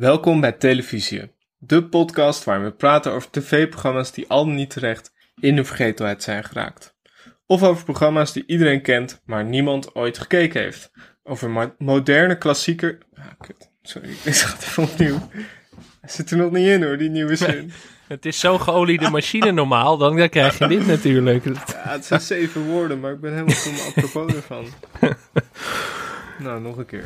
Welkom bij Televisie, de podcast waar we praten over tv-programma's die al niet terecht in de vergetelheid zijn geraakt. Of over programma's die iedereen kent, maar niemand ooit gekeken heeft. Over mo- moderne klassieker... Ah, kut. Sorry, ik gaat even opnieuw. Hij zit er nog niet in hoor, die nieuwe zin. Het is zo'n geoliede machine normaal, dan, dan krijg je dit natuurlijk. Ja, het zijn zeven woorden, maar ik ben helemaal van apropos ervan. Nou, nog een keer.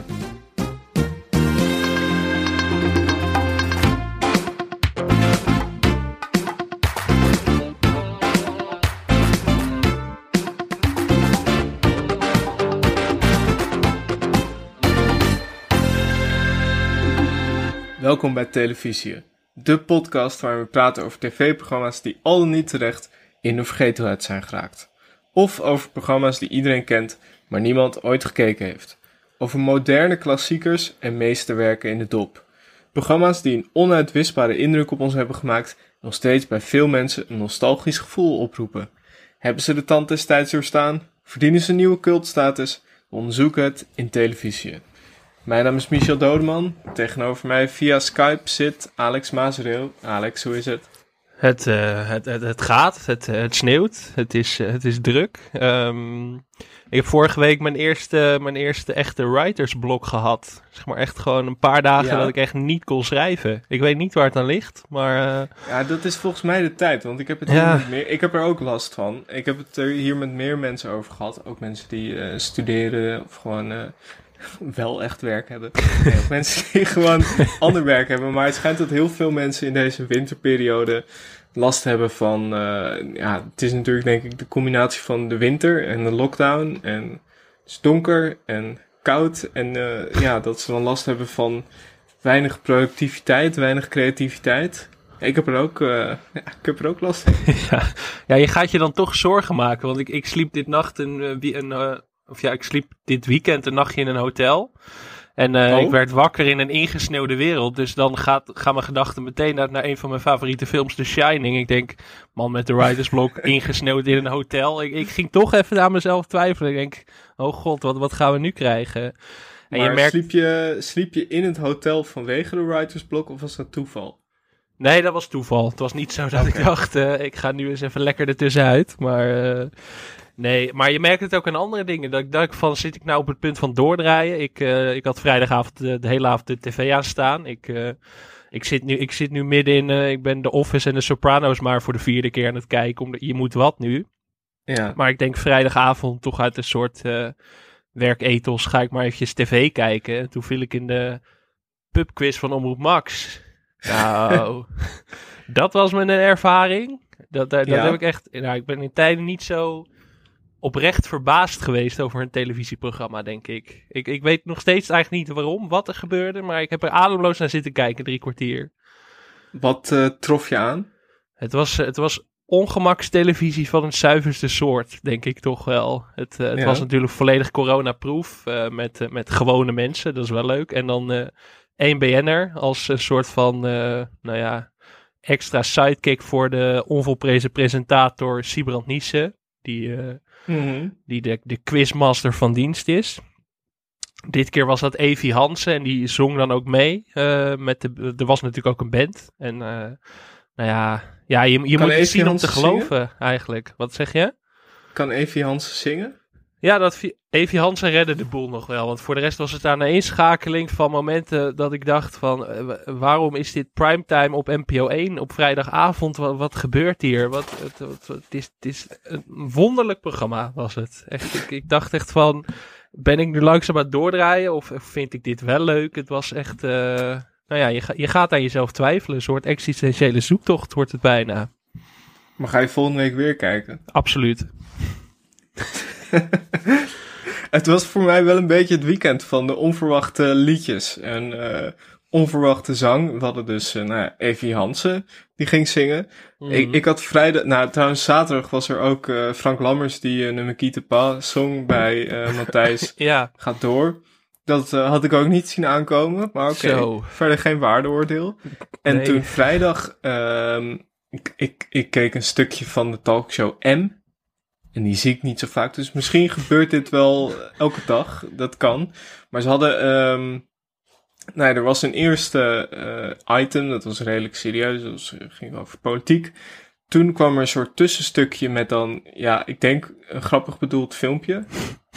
Welkom bij Televisie, de podcast waar we praten over tv-programma's die al niet terecht in de vergetelheid zijn geraakt. Of over programma's die iedereen kent, maar niemand ooit gekeken heeft. Over moderne klassiekers en meesterwerken in de dop. Programma's die een onuitwisbare indruk op ons hebben gemaakt en nog steeds bij veel mensen een nostalgisch gevoel oproepen. Hebben ze de tand des tijds doorstaan? Verdienen ze nieuwe cultstatus? We onderzoeken het in televisie. Mijn naam is Michel Dodeman. Tegenover mij via Skype zit Alex Mazereel. Alex, hoe is het? Het, eh, het, het, het gaat, het, het sneeuwt, het is, eh, het is druk. Ehm, ik heb vorige week mijn eerste, mijn eerste echte writersblok gehad. Zeg maar echt gewoon een paar dagen Ja. dat ik echt niet kon schrijven. Ik weet niet waar het aan ligt, maar eh, Ja, dat is volgens mij de tijd, want ik heb het Ja. hier met meer, ik heb er ook last van. Ik heb het er hier met meer mensen over gehad, ook mensen die studeren of gewoon wel echt werk hebben. Mensen die gewoon ander werk hebben, maar het schijnt dat heel veel mensen in deze winterperiode last hebben van, eh, ja, het is natuurlijk denk ik de combinatie van de winter en de lockdown en het is donker en koud en eh, ja, dat ze dan last hebben van weinig productiviteit, weinig creativiteit. Ik heb er ook, eh, ja, ik heb er ook last van. ja, ja, je gaat je dan toch zorgen maken. Want ik, ik sliep dit nacht een, een eh, of ja, ik sliep dit weekend een nachtje in een hotel. En eh, Oh. ik werd wakker in een ingesneeuwde wereld. Dus dan gaat, gaan mijn gedachten meteen naar, naar een van mijn favoriete films, The Shining. Ik denk, man met de writersblok, ingesneeuwd in een hotel. Ik, ik ging toch even aan mezelf twijfelen. Ik denk, oh god, wat, wat gaan we nu krijgen? En Maar je merkt, sliep, je, sliep je in het hotel vanwege de writersblok of was dat toeval? Nee, dat was toeval. Het was niet zo dat ik dacht, eh, ik ga nu eens even lekker ertussenuit. Maar eh, nee, maar je merkt het ook aan andere dingen. Dat ik dacht van, zit ik nou op het punt van doordraaien? Ik, eh, ik had vrijdagavond de, de hele avond de tv aanstaan. Ik, eh, ik, zit nu, ik zit nu midden in, eh, ik ben de Office en de Sopranos maar voor de vierde keer aan het kijken. Omdat je moet wat nu. Ja. Maar ik denk vrijdagavond toch uit een soort eh werkethos ga ik maar eventjes tv kijken. En toen viel ik in de pubquiz van Omroep Max. Nou, dat was mijn ervaring. Dat, dat, dat Ja. heb ik echt... Nou, ik ben in tijden niet zo oprecht verbaasd geweest over een televisieprogramma, denk ik. ik. Ik weet nog steeds eigenlijk niet waarom, wat er gebeurde. Maar ik heb er ademloos naar zitten kijken, drie kwartier. Wat eh, trof je aan? Het was, het was ongemakstelevisie van het zuiverste soort, denk ik toch wel. Het, eh, het Ja. was natuurlijk volledig coronaproof eh, met, met gewone mensen, dat is wel leuk. En dan één BN'er als een soort van, nou ja, extra sidekick voor de onvolprezen presentator Sibrand Niesse, die, eh, die de, de quizmaster van dienst is. Dit keer was dat Evie Hansen en die zong dan ook mee. eh, met de, er was natuurlijk ook een band. En eh, nou ja, ja je, je moet het zien om te geloven eigenlijk. Wat zeg je? Kan Evie Hansen zingen? Ja, dat Evie Hansen redde de boel nog wel. Want voor de rest was het aan een eenschakeling van momenten dat ik dacht van... eh, wa- waarom is dit primetime op NPO 1 op vrijdagavond? Wat, wat gebeurt hier? Wat, het, is, het is een wonderlijk programma was het. Echt, ik, ik dacht echt van... Ben ik nu langzaam aan het doordraaien of vind ik dit wel leuk? Het was echt... eh, nou ja, je, ga- je gaat aan jezelf twijfelen. Een soort existentiële zoektocht wordt het bijna. Maar ga je volgende week weer kijken? Absoluut. Het was voor mij wel een beetje het weekend van de onverwachte liedjes en eh, onverwachte zang. We hadden dus eh, nou Evie Hansen, die ging zingen. Ik, Mhm. ik had vrijdag, nou trouwens zaterdag was er ook eh, Frank Lammers die uh, Nummer Kiete Pa zong bij Matthijs Ja, Gaat Door. Dat had ik ook niet zien aankomen, maar oké, verder geen waardeoordeel. En Nee. toen vrijdag, ehm, ik, ik, ik keek een stukje van de talkshow M. En die zie ik niet zo vaak, dus misschien gebeurt dit wel elke dag, dat kan. Maar ze hadden ehm, Nee, er was een eerste uh, item, dat was redelijk serieus, dat was, ging over politiek. Toen kwam er een soort tussenstukje met dan, ja, ik denk een grappig bedoeld filmpje.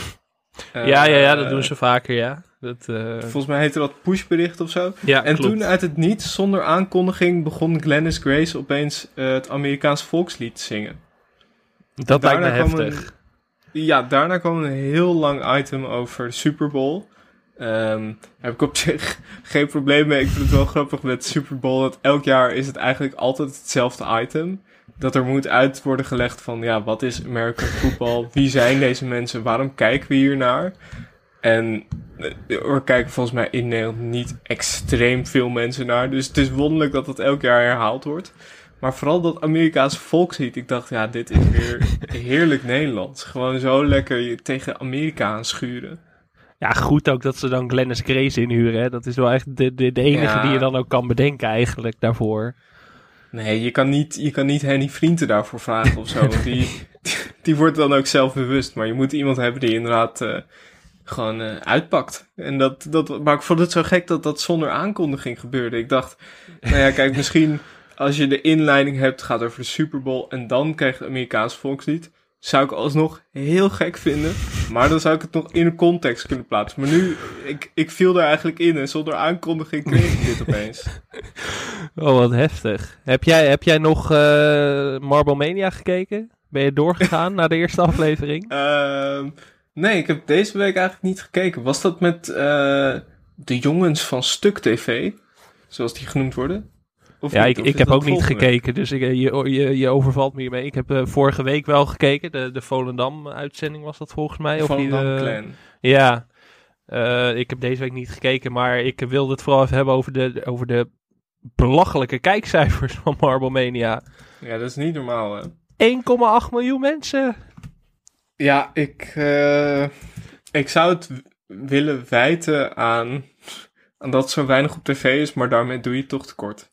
ja, ja, ja, dat doen ze vaker, ja. Dat, uh... Volgens mij heette dat pushbericht of zo. Ja, en klopt. toen uit het niets, zonder aankondiging, begon Glennis Grace opeens uh, het Amerikaans volkslied te zingen. Dat lijkt me heftig. Een, ja, daarna kwam een heel lang item over de Super Bowl. Um, heb ik op zich geen probleem mee. Ik vind het wel grappig met Super Bowl. Dat elk jaar is het eigenlijk altijd hetzelfde item. Dat er moet uit worden gelegd van, ja, wat is American football? Wie zijn deze mensen? Waarom kijken we hier naar? En er kijken volgens mij in Nederland niet extreem veel mensen naar. Dus het is wonderlijk dat dat elk jaar herhaald wordt. Maar vooral dat Amerikaanse volkslied. Ik dacht, ja, dit is weer heerlijk Nederlands. Gewoon zo lekker je tegen Amerika aanschuren. Ja, goed ook dat ze dan Glennis Grace inhuren. Hè? Dat is wel echt de, de, de enige ja. die je dan ook kan bedenken eigenlijk daarvoor. Nee, je kan niet, je kan niet Henny Vrienden daarvoor vragen of zo. want die, die, die, wordt dan ook zelfbewust. Maar je moet iemand hebben die inderdaad uh, gewoon uh, uitpakt. En dat, dat, maar ik vond het zo gek dat dat zonder aankondiging gebeurde. Ik dacht, nou ja, kijk, misschien als je de inleiding hebt, gaat over de Super Bowl en dan krijg je het Amerikaans volkslied. Zou ik alsnog heel gek vinden. Maar dan zou ik het nog in een context kunnen plaatsen. Maar nu, ik, ik viel daar eigenlijk in en zonder aankondiging kreeg ik dit opeens. Oh, wat heftig. Heb jij, heb jij nog uh, Marble Mania gekeken? Ben je doorgegaan naar de eerste aflevering? Uh, nee, ik heb deze week eigenlijk niet gekeken. Was dat met uh, de jongens van Stuk TV? Zoals die genoemd worden? Of ja, niet, ik, ik heb ook niet gekeken, dus ik, je, je, je overvalt me hiermee. Ik heb uh, vorige week wel gekeken, de, de Volendam-uitzending was dat volgens mij. Volendam of die, uh, Ja, uh, ik heb deze week niet gekeken, maar ik wilde het vooral even hebben over de, over de belachelijke kijkcijfers van Marble Mania. Ja, dat is niet normaal, hè? 1,8 miljoen mensen. Ja, ik, uh, ik zou het willen wijten aan, aan dat zo weinig op tv is, maar daarmee doe je het toch tekort.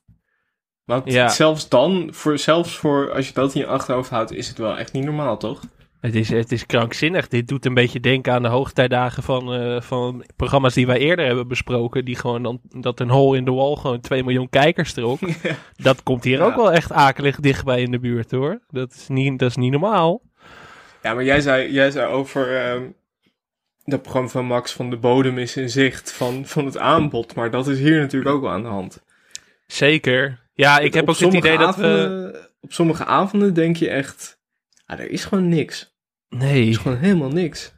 Want Ja. zelfs dan, voor, zelfs voor als je dat in je achterhoofd houdt, is het wel echt niet normaal, toch? Het is, het is krankzinnig. Dit doet een beetje denken aan de hoogtijdagen van, eh, van programma's die wij eerder hebben besproken. Die gewoon dan, dat een hole in the wall gewoon 2 miljoen kijkers trok. Dat komt hier Ja. ook wel echt akelig dichtbij in de buurt hoor. Dat is niet, dat is niet normaal. Ja, maar jij zei, jij zei over ehm, dat programma van Max van de bodem is in zicht van, van het aanbod. Maar dat is hier natuurlijk ook wel aan de hand. Zeker. Ja, ik heb ook het idee dat we... avonden- Op sommige avonden denk je echt, ah, er is gewoon niks. Er Nee. is gewoon helemaal niks.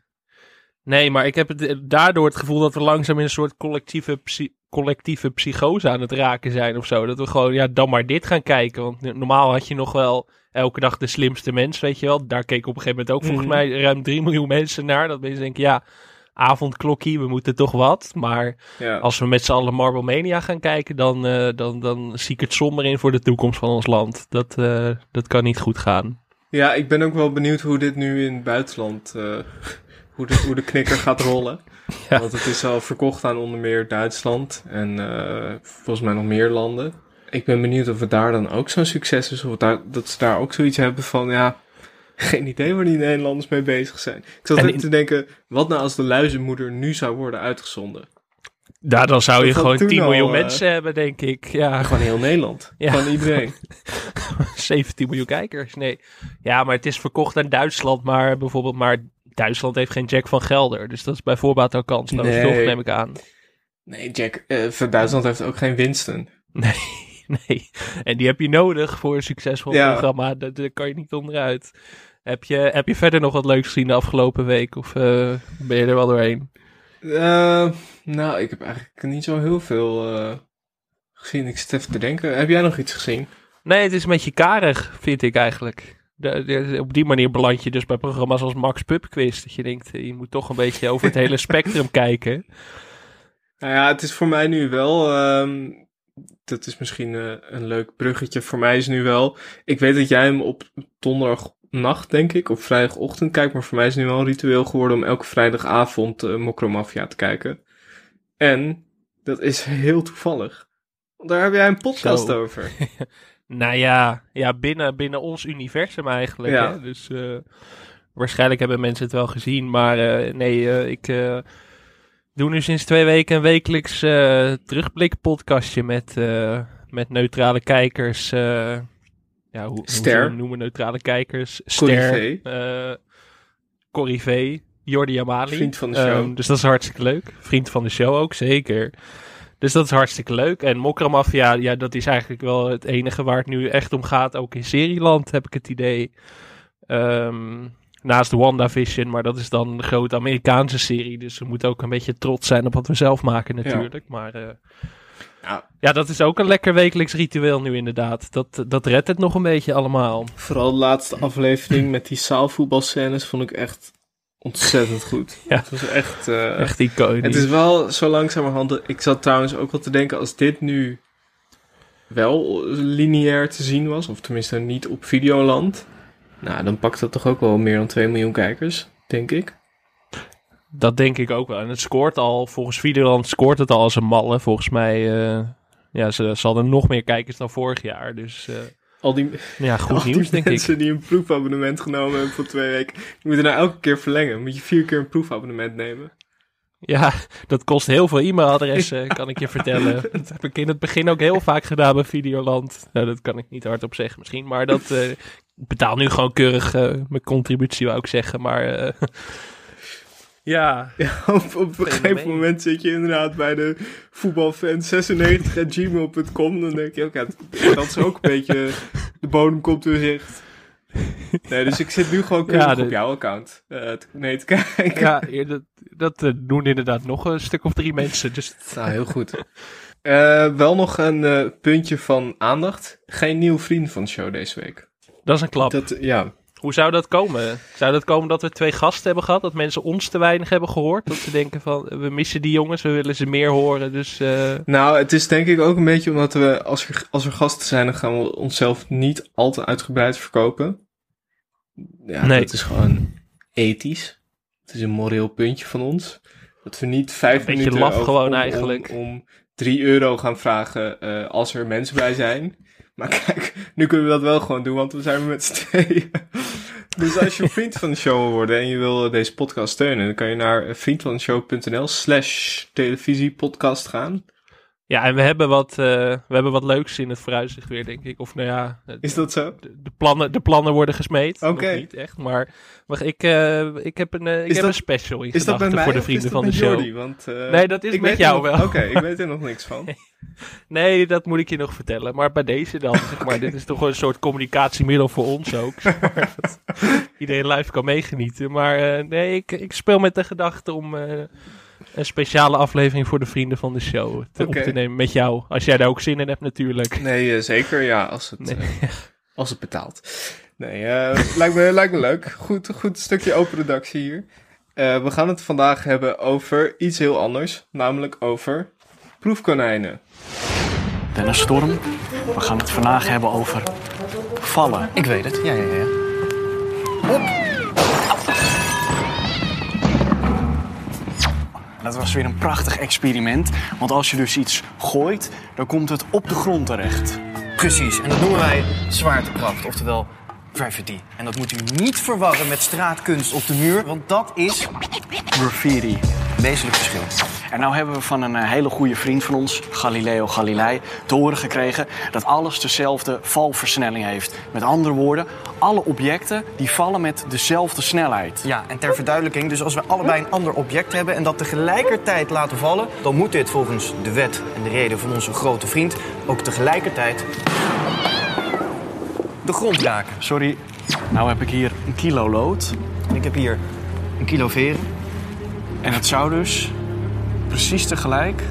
nee, maar ik heb het, eh, daardoor het gevoel dat we langzaam in een soort collectieve, psy- collectieve psychose aan het raken zijn of zo. Dat we gewoon, ja, dan maar dit gaan kijken. Want normaal had je nog wel elke dag de slimste mens, weet je wel. Daar keken op een gegeven moment ook volgens Mhm. mij ruim 3 miljoen mensen naar. Dat mensen denken, ja, avondklokkie, we moeten toch wat. Maar Ja. als we met z'n allen Marble Mania gaan kijken, dan, eh, dan, dan zie ik het somber in voor de toekomst van ons land. Dat, eh, dat kan niet goed gaan. ja, ik ben ook wel benieuwd hoe dit nu in het buitenland, eh, hoe, de, hoe de knikker gaat rollen. Ja. Want het is al verkocht aan onder meer Duitsland en volgens mij nog meer landen. Ik ben benieuwd of het daar dan ook zo'n succes is. Of daar, dat ze daar ook zoiets hebben van, ja, geen idee waar die Nederlanders mee bezig zijn. Ik zat in- te denken, wat nou als de luizenmoeder nu zou worden uitgezonden? Daar dan zou je gewoon toen 10 al, miljoen eh, mensen hebben, denk ik. Ja, Gewoon heel Nederland. Ja. Gewoon iedereen. 17 miljoen kijkers. Nee. Ja, maar het is verkocht aan Duitsland, maar bijvoorbeeld, maar Duitsland heeft geen Jack van Gelder. Dus dat is bij voorbaat ook kansloos, Nee. toch, neem ik aan. Nee, Jack, eh, van Duitsland heeft ook geen Winston. Nee, nee. En die heb je nodig voor een succesvol Ja. programma. Daar, kan je niet onderuit. Heb je, heb je verder nog wat leuks gezien de afgelopen week? Of eh, ben je er wel doorheen? Eh, nou, ik heb eigenlijk niet zo heel veel eh, gezien. Ik zit even te denken. Heb jij nog iets gezien? Nee, het is een beetje karig, vind ik eigenlijk. De, de- op die manier beland je dus bij programma's als Max Pub Quiz. Dat je denkt, je moet toch een beetje over het hele spectrum kijken. Nou ja, het is voor mij nu wel. ehm, dat is misschien eh, een leuk bruggetje. Voor mij is nu wel. Ik weet dat jij hem op donderdagnacht, denk ik, of vrijdagochtend kijkt. Maar voor mij is het nu wel een ritueel geworden om elke vrijdagavond uh, Mokromafia te kijken. En dat is heel toevallig. Want daar heb jij een podcast Zo. over. Nou ja, ja binnen, binnen ons universum eigenlijk. Ja. Hè? Dus eh, waarschijnlijk hebben mensen het wel gezien. Maar nee, ik, eh, doen nu sinds twee weken een wekelijks uh, terugblik podcastje met, uh, met neutrale kijkers. Uh, ja, hoe, Ster. hoe noemen neutrale kijkers? Ster. Corrivé. Jordi Amali. Vriend van de show. Um, dus dat is hartstikke leuk. Vriend van de show ook, zeker. Dus dat is hartstikke leuk. En Mokra Mafia, ja, dat is eigenlijk wel het enige waar het nu echt om gaat. Ook in Serieland heb ik het idee. Um, naast WandaVision, maar dat is dan een grote Amerikaanse serie. Dus we moeten ook een beetje trots zijn op wat we zelf maken natuurlijk. Maar uh, ja. ja, dat is ook een lekker wekelijks ritueel nu inderdaad. Dat, dat redt het nog een beetje allemaal. Vooral de laatste aflevering met die zaalvoetbalscènes vond ik echt ontzettend goed. ja. Het was echt... Uh, echt iconisch. Het is wel zo langzamerhand... Ik zat trouwens ook wel te denken, als dit nu wel lineair te zien was, of tenminste niet op Videoland nou, dan pakt dat toch ook wel meer dan 2 miljoen kijkers, denk ik. Dat denk ik ook wel. En het scoort al, volgens Videoland scoort het al als een malle. Volgens mij, uh, ja, ze, ze hadden nog meer kijkers dan vorig jaar. Dus uh, al die, ja, goed al nieuws, die denk mensen die een proefabonnement genomen hebben voor twee weken, die moeten nou elke keer verlengen. Moet je vier keer een proefabonnement nemen. Ja, dat kost heel veel e-mailadressen, kan ik je vertellen. Dat heb ik in het begin ook heel vaak gedaan bij Videoland. Nou, dat kan ik niet hardop zeggen misschien, maar dat... Uh, ik betaal nu gewoon keurig uh, mijn contributie, wou ik zeggen, maar... Uh, ja, ja, op, op een gegeven moment zit je inderdaad bij de voetbalfan96.gmail.com. Dan denk je, oké, okay, dat is ook een beetje de bodem komt weer zicht. Nee, dus ik zit nu gewoon keurig ja, de, op jouw account uh, nee, te kijken. Ja, dat, dat doen inderdaad nog een stuk of drie mensen. Dus... Nou, heel goed. Uh, wel nog een puntje van aandacht. Geen nieuw vriend van de show deze week. Dat is een klap. Dat, ja. Hoe zou dat komen? Zou dat komen dat we twee gasten hebben gehad? Dat mensen ons te weinig hebben gehoord? Dat ze denken van, we missen die jongens, we willen ze meer horen, dus... Uh... Nou, het is denk ik ook een beetje omdat we, als er, als er gasten zijn, dan gaan we onszelf niet al te uitgebreid verkopen. Ja, nee. dat is gewoon ethisch. Het is een moreel puntje van ons. Dat we niet vijf een minuten laf over, gewoon om, eigenlijk. Om, om drie euro gaan vragen uh, als er mensen bij zijn. Maar kijk, nu kunnen we dat wel gewoon doen, want we zijn met z'n tweeën. Dus als je vriend van de show wil worden en je wil deze podcast steunen, dan kan je naar vriendvandeshow.nl slash televisiepodcast gaan. Ja, en we hebben, wat, uh, we hebben wat leuks in het vooruitzicht weer, denk ik. Of nou ja... Is dat zo? De, de plannen, de plannen worden gesmeed. Oké. Okay. niet echt, maar, ik, uh, ik heb een, uh, ik heb dat, een special in gedachten voor de vrienden van de show. Jordi, want, nee, dat is ik met jou nog, wel. Oké, okay, ik weet er nog niks van. Nee, dat moet ik je nog vertellen. Maar bij deze dan, zeg maar, dit is toch een soort communicatiemiddel voor ons ook. Zeg maar, dat iedereen live kan meegenieten. Maar uh, nee, ik, ik speel met de gedachte om uh, een speciale aflevering voor de vrienden van de show te, okay. op te nemen met jou. Als jij daar ook zin in hebt natuurlijk. Nee, uh, zeker ja, als het, nee. als het betaalt. Nee, lijkt, me, lijkt me leuk. Goed, goed stukje open redactie hier. we gaan het vandaag hebben over iets heel anders. Namelijk over proefkonijnen. Dennis Storm, we gaan het vandaag hebben over vallen. Ik weet het, ja, ja, ja. Hop! Dat was weer een prachtig experiment. Want als je dus iets gooit, dan komt het op de grond terecht. Precies, en dat noemen wij zwaartekracht, oftewel gravity. En dat moet u niet verwarren met straatkunst op de muur, want dat is graffiti. Wezenlijk verschil. En nou hebben we van een hele goede vriend van ons, Galileo Galilei, te horen gekregen dat alles dezelfde valversnelling heeft. Met andere woorden, alle objecten die vallen met dezelfde snelheid. Ja, en ter verduidelijking, dus als we allebei een ander object hebben en dat tegelijkertijd laten vallen, dan moet dit volgens de wet en de reden van onze grote vriend ook tegelijkertijd de grond raken. Sorry, nou heb ik hier een kilo lood. En ik heb hier een kilo veren. En het zou dus precies tegelijk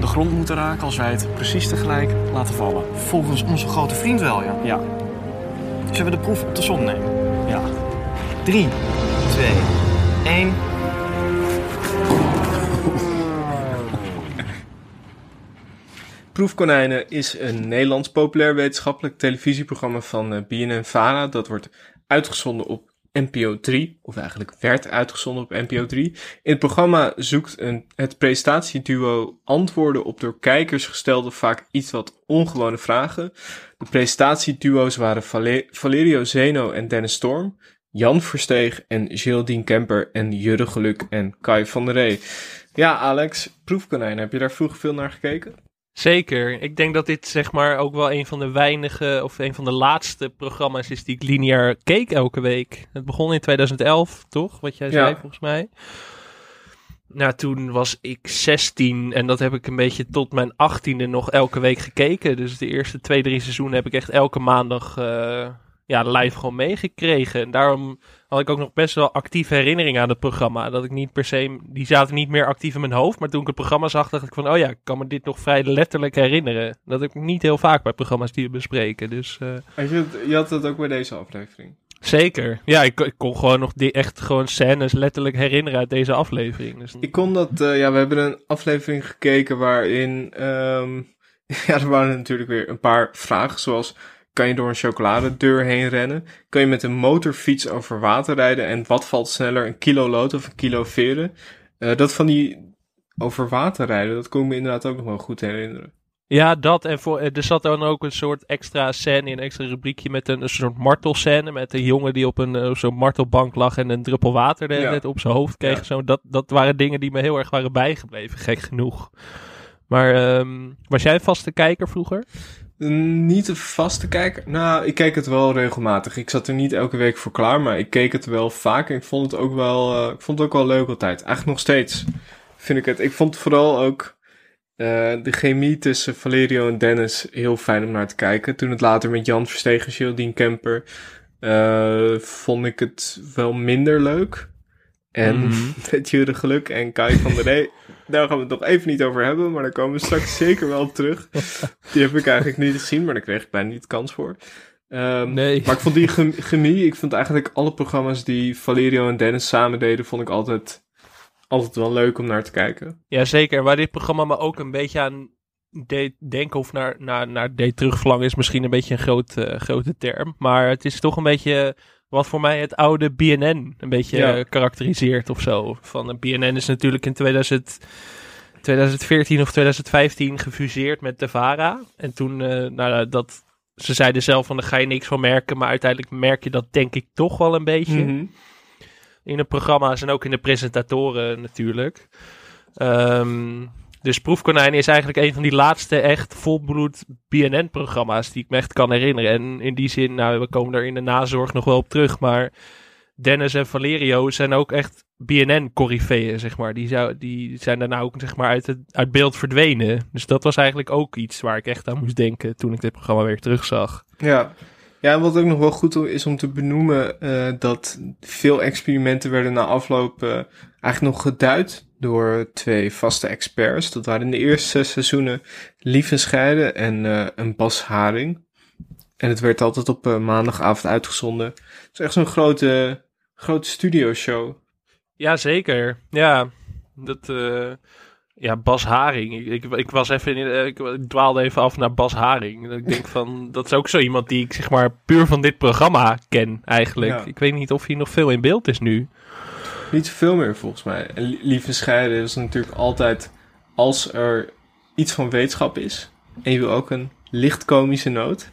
de grond moeten raken als wij het precies tegelijk laten vallen. Volgens onze grote vriend wel, ja. Ja. Zullen we de proef op de som nemen? Ja. 3, 2, 1. Proefkonijnen is een Nederlands populair wetenschappelijk televisieprogramma van uh, BNN-VARA. Dat wordt uitgezonden op NPO 3, of eigenlijk werd uitgezonden op NPO 3. In het programma zoekt een, het presentatieduo antwoorden op door kijkers gestelde vaak iets wat ongewone vragen. De presentatieduo's waren Vale Valerio Zeno en Dennis Storm, Jan Versteeg en Geraldine Kemper en Jurre Geluk en Kai van der Rey. Ja, Alex, Proefkonijn, heb je daar vroeger veel naar gekeken? Zeker. Ik denk dat dit zeg maar ook wel een van de weinige of een van de laatste programma's is die ik lineair keek elke week. Het begon in 2011, toch? Wat jij zei Ja. volgens mij. Nou, toen was ik 16 en dat heb ik een beetje tot mijn 18e nog elke week gekeken. Dus de eerste twee, drie seizoenen heb ik echt elke maandag eh, ja, live gewoon meegekregen. En daarom had ik ook nog best wel actieve herinneringen aan het programma. Dat ik niet per se, die zaten niet meer actief in mijn hoofd. Maar toen ik het programma zag, dacht ik van, oh ja, ik kan me dit nog vrij letterlijk herinneren. Dat heb ik niet heel vaak bij programma's die we bespreken. Dus eh, je, je had dat ook bij deze aflevering. zeker. Ja, ik, ik kon gewoon nog die echt gewoon scènes letterlijk herinneren uit deze aflevering. Dus, Ik kon dat, eh, ja, we hebben een aflevering gekeken waarin, ehm, ja, er waren natuurlijk weer een paar vragen, zoals, kan je door een chocoladedeur heen rennen? Kan je met een motorfiets over water rijden? En wat valt sneller, een kilo lood of een kilo veren? Eh, dat van die over water rijden, dat kon ik me inderdaad ook nog wel goed herinneren. Ja, dat. En voor, eh, er zat dan ook een soort extra scène, een extra rubriekje met een, een soort martelscène. Met een jongen die op een eh, zo'n martelbank lag en een druppel water Ja. tijd op zijn hoofd kreeg. Ja. Zo, dat, dat waren dingen die me heel erg waren bijgebleven, gek genoeg. Maar ehm, was jij een vaste kijker vroeger? Niet een vaste kijker. Nou, ik keek het wel regelmatig. Ik zat er niet elke week voor klaar, maar ik keek het wel vaak. En ik vond het ook wel, eh, ik vond het ook wel leuk altijd. Eigenlijk nog steeds vind ik het. Ik vond vooral ook eh, de chemie tussen Valerio en Dennis heel fijn om naar te kijken. Toen het later met Jan Verstegen, Geraldine Kemper, eh, vond ik het wel minder leuk. En Mhm. met Jure Geluk en Kai van der Ree, daar gaan we het nog even niet over hebben, maar daar komen we straks zeker wel op terug. Die heb ik eigenlijk niet gezien, maar daar kreeg ik bijna niet kans voor. Ehm, Nee. Maar ik vond die chem- chemie, ik vond eigenlijk alle programma's die Valerio en Dennis samen deden, vond ik altijd, altijd wel leuk om naar te kijken. Ja, zeker. Waar dit programma me ook een beetje aan deed denken of naar, naar, naar deed terugverlangen is misschien een beetje een groot, grote term. Maar het is toch een beetje wat voor mij het oude BNN een beetje Ja. karakteriseert of zo. Van, eh, BNN is natuurlijk in 2000, 2014 of 2015 gefuseerd met de VARA. En toen, eh, nou, dat, ze zeiden zelf van, daar ga je niks van merken. Maar uiteindelijk merk je dat denk ik toch wel een beetje Mhm. in de programma's en ook in de presentatoren natuurlijk. Ehm, dus Proefkonijn is eigenlijk een van die laatste echt volbloed BNN-programma's die ik me echt kan herinneren. En in die zin, nou, we komen er in de nazorg nog wel op terug, maar Dennis en Valerio zijn ook echt BNN-corifeeën, zeg maar. Die, zou, die zijn daarna ook zeg maar, uit, het, uit beeld verdwenen. Dus dat was eigenlijk ook iets waar ik echt aan moest denken toen ik dit programma weer terugzag. Ja. Ja, wat ook nog wel goed is om te benoemen, eh, dat veel experimenten werden na afloop eh, eigenlijk nog geduid door twee vaste experts. Dat waren in de eerste seizoenen Scheiden en eh, een Bas Haring. En het werd altijd op eh, maandagavond uitgezonden. Het is echt zo'n grote, grote studioshow. Ja, zeker. Ja, dat. eh, ja, Bas Haring. Ik, ik, ik was even. In, ik, ik dwaalde even af naar Bas Haring. Ik denk van. Dat is ook zo iemand die ik zeg maar puur van dit programma ken, eigenlijk. Ja. Ik weet niet of hij nog veel in beeld is nu. Niet zoveel meer volgens mij. En Li- Lieve Scheiden is natuurlijk altijd, als er iets van wetenschap is, en je wil ook een licht komische noot,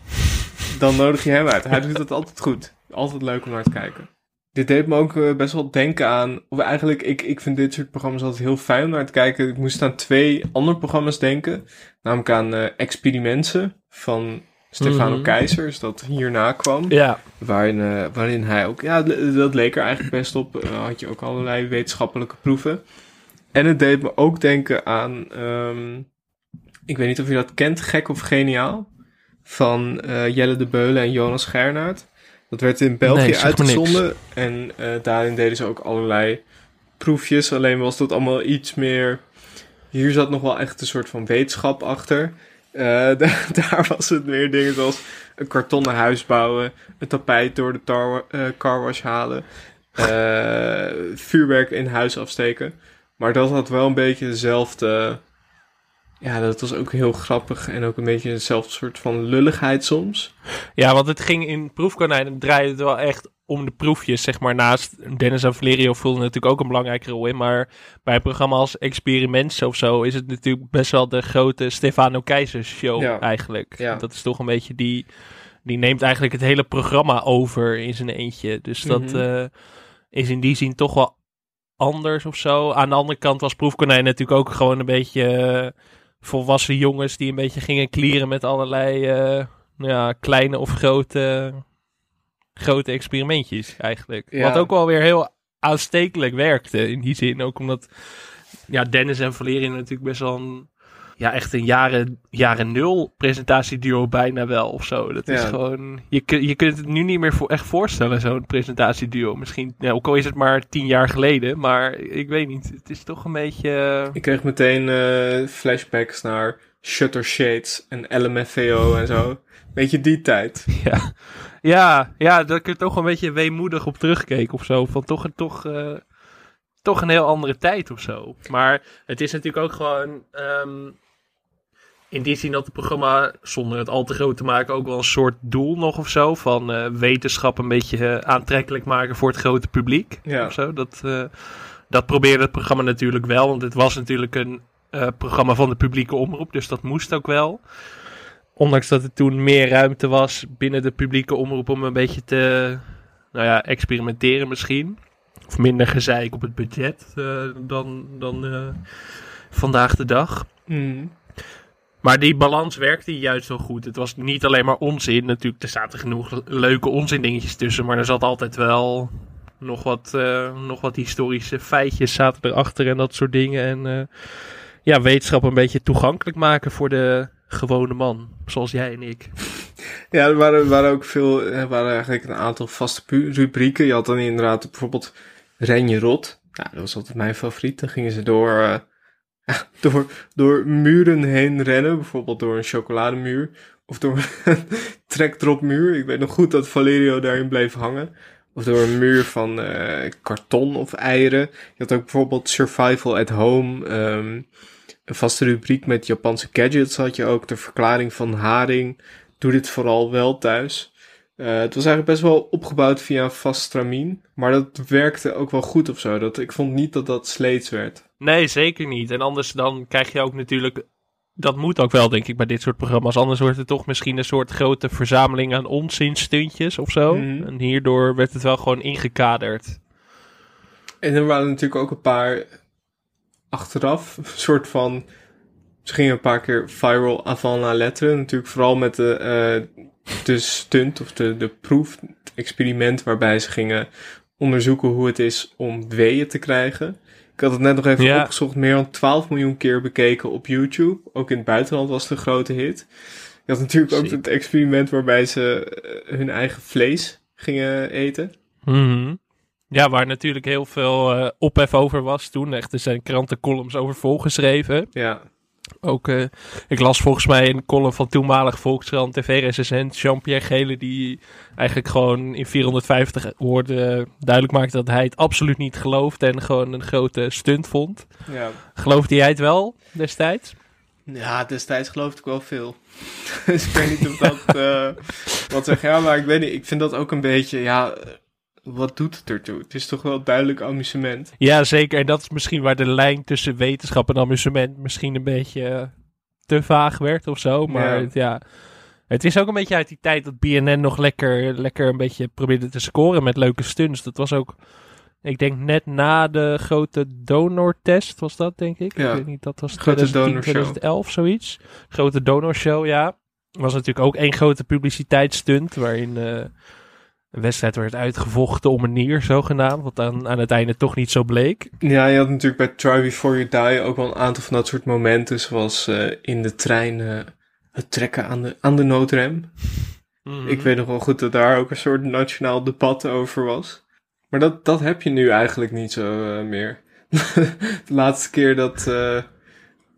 dan nodig je hem uit. Hij doet het altijd goed. Altijd leuk om naar te kijken. Dit deed me ook eh, best wel denken aan, of eigenlijk, ik, ik vind dit soort programma's altijd heel fijn om naar te kijken. Ik moest aan twee andere programma's denken. Namelijk aan eh Experimenten van Stefano Mhm. Keizers, dat hierna kwam. Ja, Waarin, eh, waarin hij ook, ja, dat leek er eigenlijk best op. Eh, had je ook allerlei wetenschappelijke proeven. En het deed me ook denken aan, ehm, ik weet niet of je dat kent, Gek of Geniaal. Van eh, Jelle de Beulen en Jonas Gernaert. Dat werd in België Nee, uitgezonden. En daarin deden ze ook allerlei proefjes. Alleen was dat allemaal iets meer. Hier zat nog wel echt een soort van wetenschap achter. Eh, da- daar was het meer dingen zoals een kartonnen huis bouwen, een tapijt door de tar, eh, carwash halen, eh, vuurwerk in huis afsteken. Maar dat had wel een beetje dezelfde. Ja, dat was ook heel grappig en ook een beetje dezelfde soort van lulligheid soms. ja, want het ging in Proefkonijn. Draaide het wel echt om de proefjes, zeg maar. Naast Dennis en Valerio vulden natuurlijk ook een belangrijke rol in. Maar bij een programma als Experiment of zo is het natuurlijk best wel de grote Stefano Keizers show Ja. eigenlijk. Ja. Dat is toch een beetje die... Die neemt eigenlijk het hele programma over in zijn eentje. Dus dat Mhm. eh, is in die zin toch wel anders of zo. Aan de andere kant was Proefkonijn natuurlijk ook gewoon een beetje eh, volwassen jongens die een beetje gingen klieren met allerlei eh, nou ja, kleine of grote, grote experimentjes eigenlijk. Ja. Wat ook wel weer heel aanstekelijk werkte in die zin. Ook omdat ja, Dennis en Valerian natuurlijk best wel een, ja, echt een jaren, jaren nul presentatieduo bijna wel of zo. Dat is gewoon, je, je kunt het nu niet meer voor, echt voorstellen, zo'n presentatieduo. Misschien, ja, ook al is het maar tien jaar geleden, maar ik weet niet. Het is toch een beetje... Ik kreeg meteen eh, flashbacks naar Shutter Shades en LMFAO en zo. Weet je, die tijd. Ja, ja, ja dat ik er toch een beetje weemoedig op terugkeek of zo. Van toch, toch, eh, toch een heel andere tijd of zo. Maar het is natuurlijk ook gewoon. ehm, in die zin dat het programma, zonder het al te groot te maken, ook wel een soort doel nog of zo. Van eh, wetenschap een beetje eh, aantrekkelijk maken voor het grote publiek. Ja. Of zo. Dat, dat probeerde het programma natuurlijk wel. Want het was natuurlijk een programma van de publieke omroep. Dus dat moest ook wel. Ondanks dat er toen meer ruimte was binnen de publieke omroep om een beetje te nou ja, experimenteren misschien. Of minder gezeik op het budget eh, dan, dan eh, vandaag de dag. Mm. Maar die balans werkte juist wel goed. Het was niet alleen maar onzin. Natuurlijk, er zaten genoeg le- leuke onzin dingetjes tussen. Maar er zat altijd wel nog wat, eh, nog wat historische feitjes zaten erachter en dat soort dingen. En ja, wetenschap een beetje toegankelijk maken voor de gewone man. Zoals jij en ik. Ja, er waren, waren ook veel, er waren eigenlijk een aantal vaste rubrieken. Je had dan inderdaad bijvoorbeeld Ren je rot. Nou, dat was altijd mijn favoriet. Dan gingen ze door, eh, door, door muren heen rennen. Bijvoorbeeld door een chocolademuur. Of door een trekdropmuur. Ik weet nog goed dat Valerio daarin bleef hangen. Of door een muur van eh, karton of eieren. Je had ook bijvoorbeeld Survival at Home. ehm, een vaste rubriek met Japanse gadgets had je ook. De verklaring van haring. Doe dit vooral wel thuis. Eh, het was eigenlijk best wel opgebouwd via een vast stramien. Maar dat werkte ook wel goed of zo. Dat, ik vond niet dat dat sleets werd. Nee, zeker niet. En anders dan krijg je ook natuurlijk... Dat moet ook wel, denk ik, bij dit soort programma's. Anders wordt het toch misschien een soort grote verzameling aan onzinstuntjes of zo. Mhm. En hierdoor werd het wel gewoon ingekaderd. En er waren natuurlijk ook een paar achteraf. Een soort van. Ze gingen een paar keer viral avant la lettre. Natuurlijk vooral met de, eh, de stunt of de, de proef, het experiment waarbij ze gingen onderzoeken hoe het is om weeën te krijgen. Ik had het net nog even Ja. opgezocht. Meer dan 12 miljoen keer bekeken op YouTube. Ook in het buitenland was het een grote hit. Je had natuurlijk ook Ziek. het experiment waarbij ze eh, hun eigen vlees gingen eten. Mhm. Ja, waar natuurlijk heel veel eh, ophef over was toen. Echt, er zijn krantencolumns over volgeschreven. Ja, Ook, eh, ik las volgens mij een column van toenmalig Volkskrant TV-recensent Jean-Pierre Gele, die eigenlijk gewoon in 450 woorden duidelijk maakte dat hij het absoluut niet geloofde en gewoon een grote stunt vond. ja. Geloofde jij het wel destijds? Ja, destijds geloofde ik wel veel. dus ik weet niet of dat eh, wat zeg. Ja, maar ik weet niet. Ik vind dat ook een beetje, ja, wat doet het ertoe? Het is toch wel duidelijk amusement. Ja, zeker. En dat is misschien waar de lijn tussen wetenschap en amusement misschien een beetje eh, te vaag werd of zo. Maar Ja. Het, ja, het is ook een beetje uit die tijd dat BNN nog lekker, lekker een beetje probeerde te scoren met leuke stunts. Dat was ook, ik denk net na de grote donortest was dat, denk ik. Ja. Ik weet niet, dat was Grote 2010, donorshow. 2011, zoiets. Grote donorshow, ja. Was natuurlijk ook één grote publiciteitsstunt waarin... eh, een wedstrijd werd uitgevochten om een nier, zogenaamd. Wat aan, aan het einde toch niet zo bleek. Ja, je had natuurlijk bij Try Before You Die ook wel een aantal van dat soort momenten. Zoals eh, in de trein eh, het trekken aan de, aan de noodrem. Mhm. Ik weet nog wel goed dat daar ook een soort nationaal debat over was. Maar dat, dat heb je nu eigenlijk niet zo eh, meer. de laatste keer dat,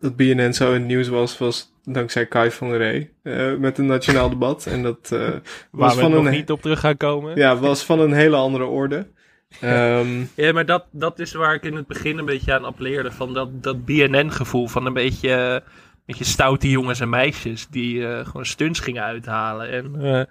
dat BNN zo in het nieuws was, was dankzij Kai van der Rey. eh, met een nationaal debat. En dat Waar was, we van nog een, niet op terug gaan komen. ja, was van een hele andere orde. Ehm, Ja, maar dat, dat is waar ik in het begin een beetje aan appelleerde. Van dat, dat BNN-gevoel van een beetje, een beetje stoute jongens en meisjes die eh, gewoon stunts gingen uithalen. En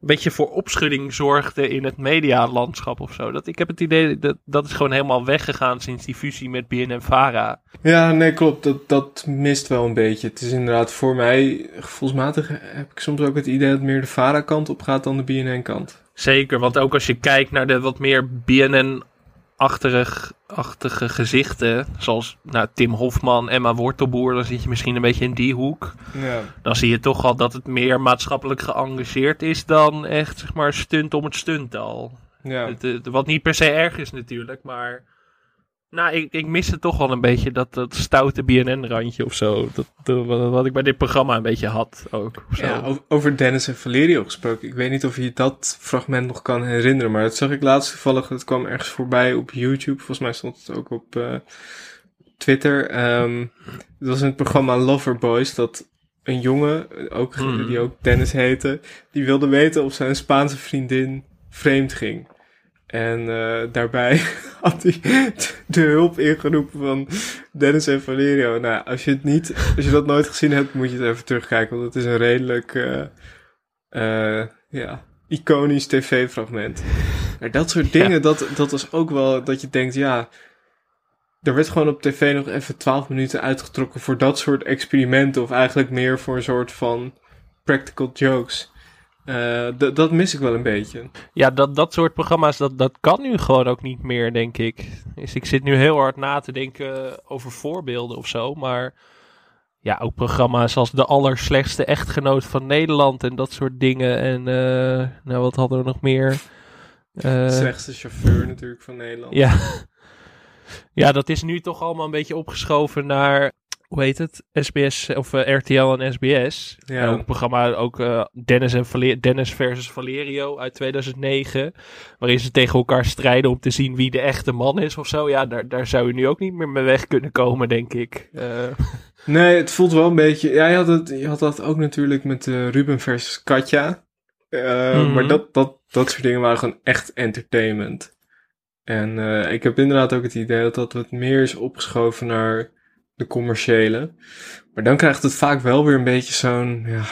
beetje voor opschudding zorgden in het medialandschap of zo. Dat, ik heb het idee dat dat is gewoon helemaal weggegaan sinds die fusie met BNN-Vara. Ja, nee, klopt. Dat, dat mist wel een beetje. Het is inderdaad voor mij, gevoelsmatig heb ik soms ook het idee dat meer de VARA-kant op gaat dan de BNN-kant. Zeker, want ook als je kijkt naar de wat meer BNN achtige gezichten, zoals nou, Tim Hofman, Emma Wortelboer, dan zit je misschien een beetje in die hoek. Ja. Dan zie je toch al dat het meer maatschappelijk geëngageerd is dan echt, zeg maar, stunt om het stunt al. Ja. Het, het- wat niet per se erg is natuurlijk, maar... Nou, ik, ik miste toch wel een beetje dat, dat stoute BNN-randje of zo. Dat, dat- wat ik bij dit programma een beetje had ook. Ja, over Dennis en Valerio gesproken. Ik weet niet of je dat fragment nog kan herinneren, maar dat zag ik laatst toevallig. Het kwam ergens voorbij op YouTube. Volgens mij stond het ook op eh, Twitter. Ehm het was in het programma Loverboys dat een jongen, ook, Hmm. die ook Dennis heette, die wilde weten of zijn Spaanse vriendin vreemd ging. En eh, daarbij had hij de hulp ingeroepen van Dennis en Valerio. Nou, als je het niet, als je dat nooit gezien hebt, moet je het even terugkijken. Want het is een redelijk, eh, eh, ja, iconisch tv-fragment. Maar dat soort dingen, dat, dat was ook wel dat je denkt, ja, er werd gewoon op tv nog even 12 minuten uitgetrokken voor dat soort experimenten. Of eigenlijk meer voor een soort van practical jokes. Eh, dat mis ik wel een beetje. Ja, dat, dat soort programma's, dat, dat kan nu gewoon ook niet meer, denk ik. Dus ik zit nu heel hard na te denken over voorbeelden of zo. Maar ja, ook programma's als De Allerslechtste Echtgenoot van Nederland en dat soort dingen. En eh, nou, wat hadden we nog meer? Eh, Slechtste chauffeur natuurlijk van Nederland. ja. ja, dat is nu toch allemaal een beetje opgeschoven naar, hoe heet het? SBS of eh, RTL en SBS. Ja. Ook een programma, ook eh, Dennis, en Vale- Dennis versus Valerio uit 2009. Waarin ze tegen elkaar strijden om te zien wie de echte man is of zo. Ja, daar, daar zou je nu ook niet meer mee weg kunnen komen, denk ik. Eh, Nee, het voelt wel een beetje. Ja, je had, het, je had dat ook natuurlijk met Ruben versus Katja. Mhm. Maar dat, dat, dat soort dingen waren gewoon echt entertainment. En ik heb inderdaad ook het idee dat dat wat meer is opgeschoven naar de commerciële. Maar dan krijgt het vaak wel weer een beetje zo'n. Ja,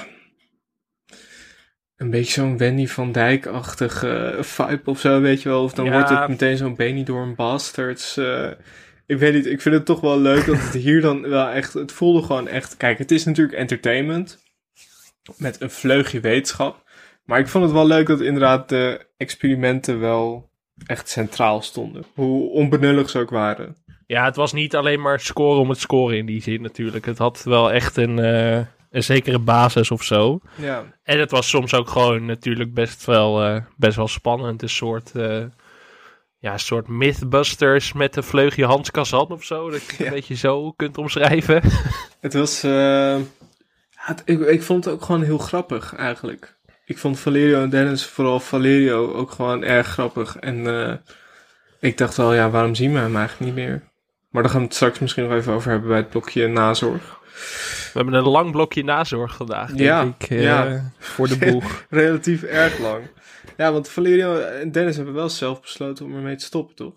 een beetje zo'n Wendy van Dijk-achtige vibe of zo, weet je wel. Of dan Ja. wordt het meteen zo'n Benidorm Bastards. eh, ik weet niet, ik vind het toch wel leuk dat het hier dan wel echt... Het voelde gewoon echt... Kijk, het is natuurlijk entertainment. Met een vleugje wetenschap. Maar ik vond het wel leuk dat inderdaad de experimenten wel echt centraal stonden. Hoe onbenullig ze ook waren. Ja, het was niet alleen maar scoren om het scoren in die zin natuurlijk. Het had wel echt een, eh, een zekere basis of zo. Ja, En het was soms ook gewoon natuurlijk best wel, eh, best wel spannend. Een soort, eh, ja, een soort mythbusters met een vleugje Hans Kazan of zo. Dat je het Ja. een beetje zo kunt omschrijven. het was... het- ik, ik vond het ook gewoon heel grappig eigenlijk. Ik vond Valerio en Dennis, vooral Valerio, ook gewoon erg grappig. En ik dacht wel, ja, waarom zien we hem eigenlijk niet meer? Maar daar gaan we het straks misschien nog even over hebben bij het blokje nazorg. We hebben een lang blokje nazorg vandaag, denk Ja, ik, eh, ja. voor de boeg. Relatief erg lang. Ja, want Valerio en Dennis hebben wel zelf besloten om ermee te stoppen, toch?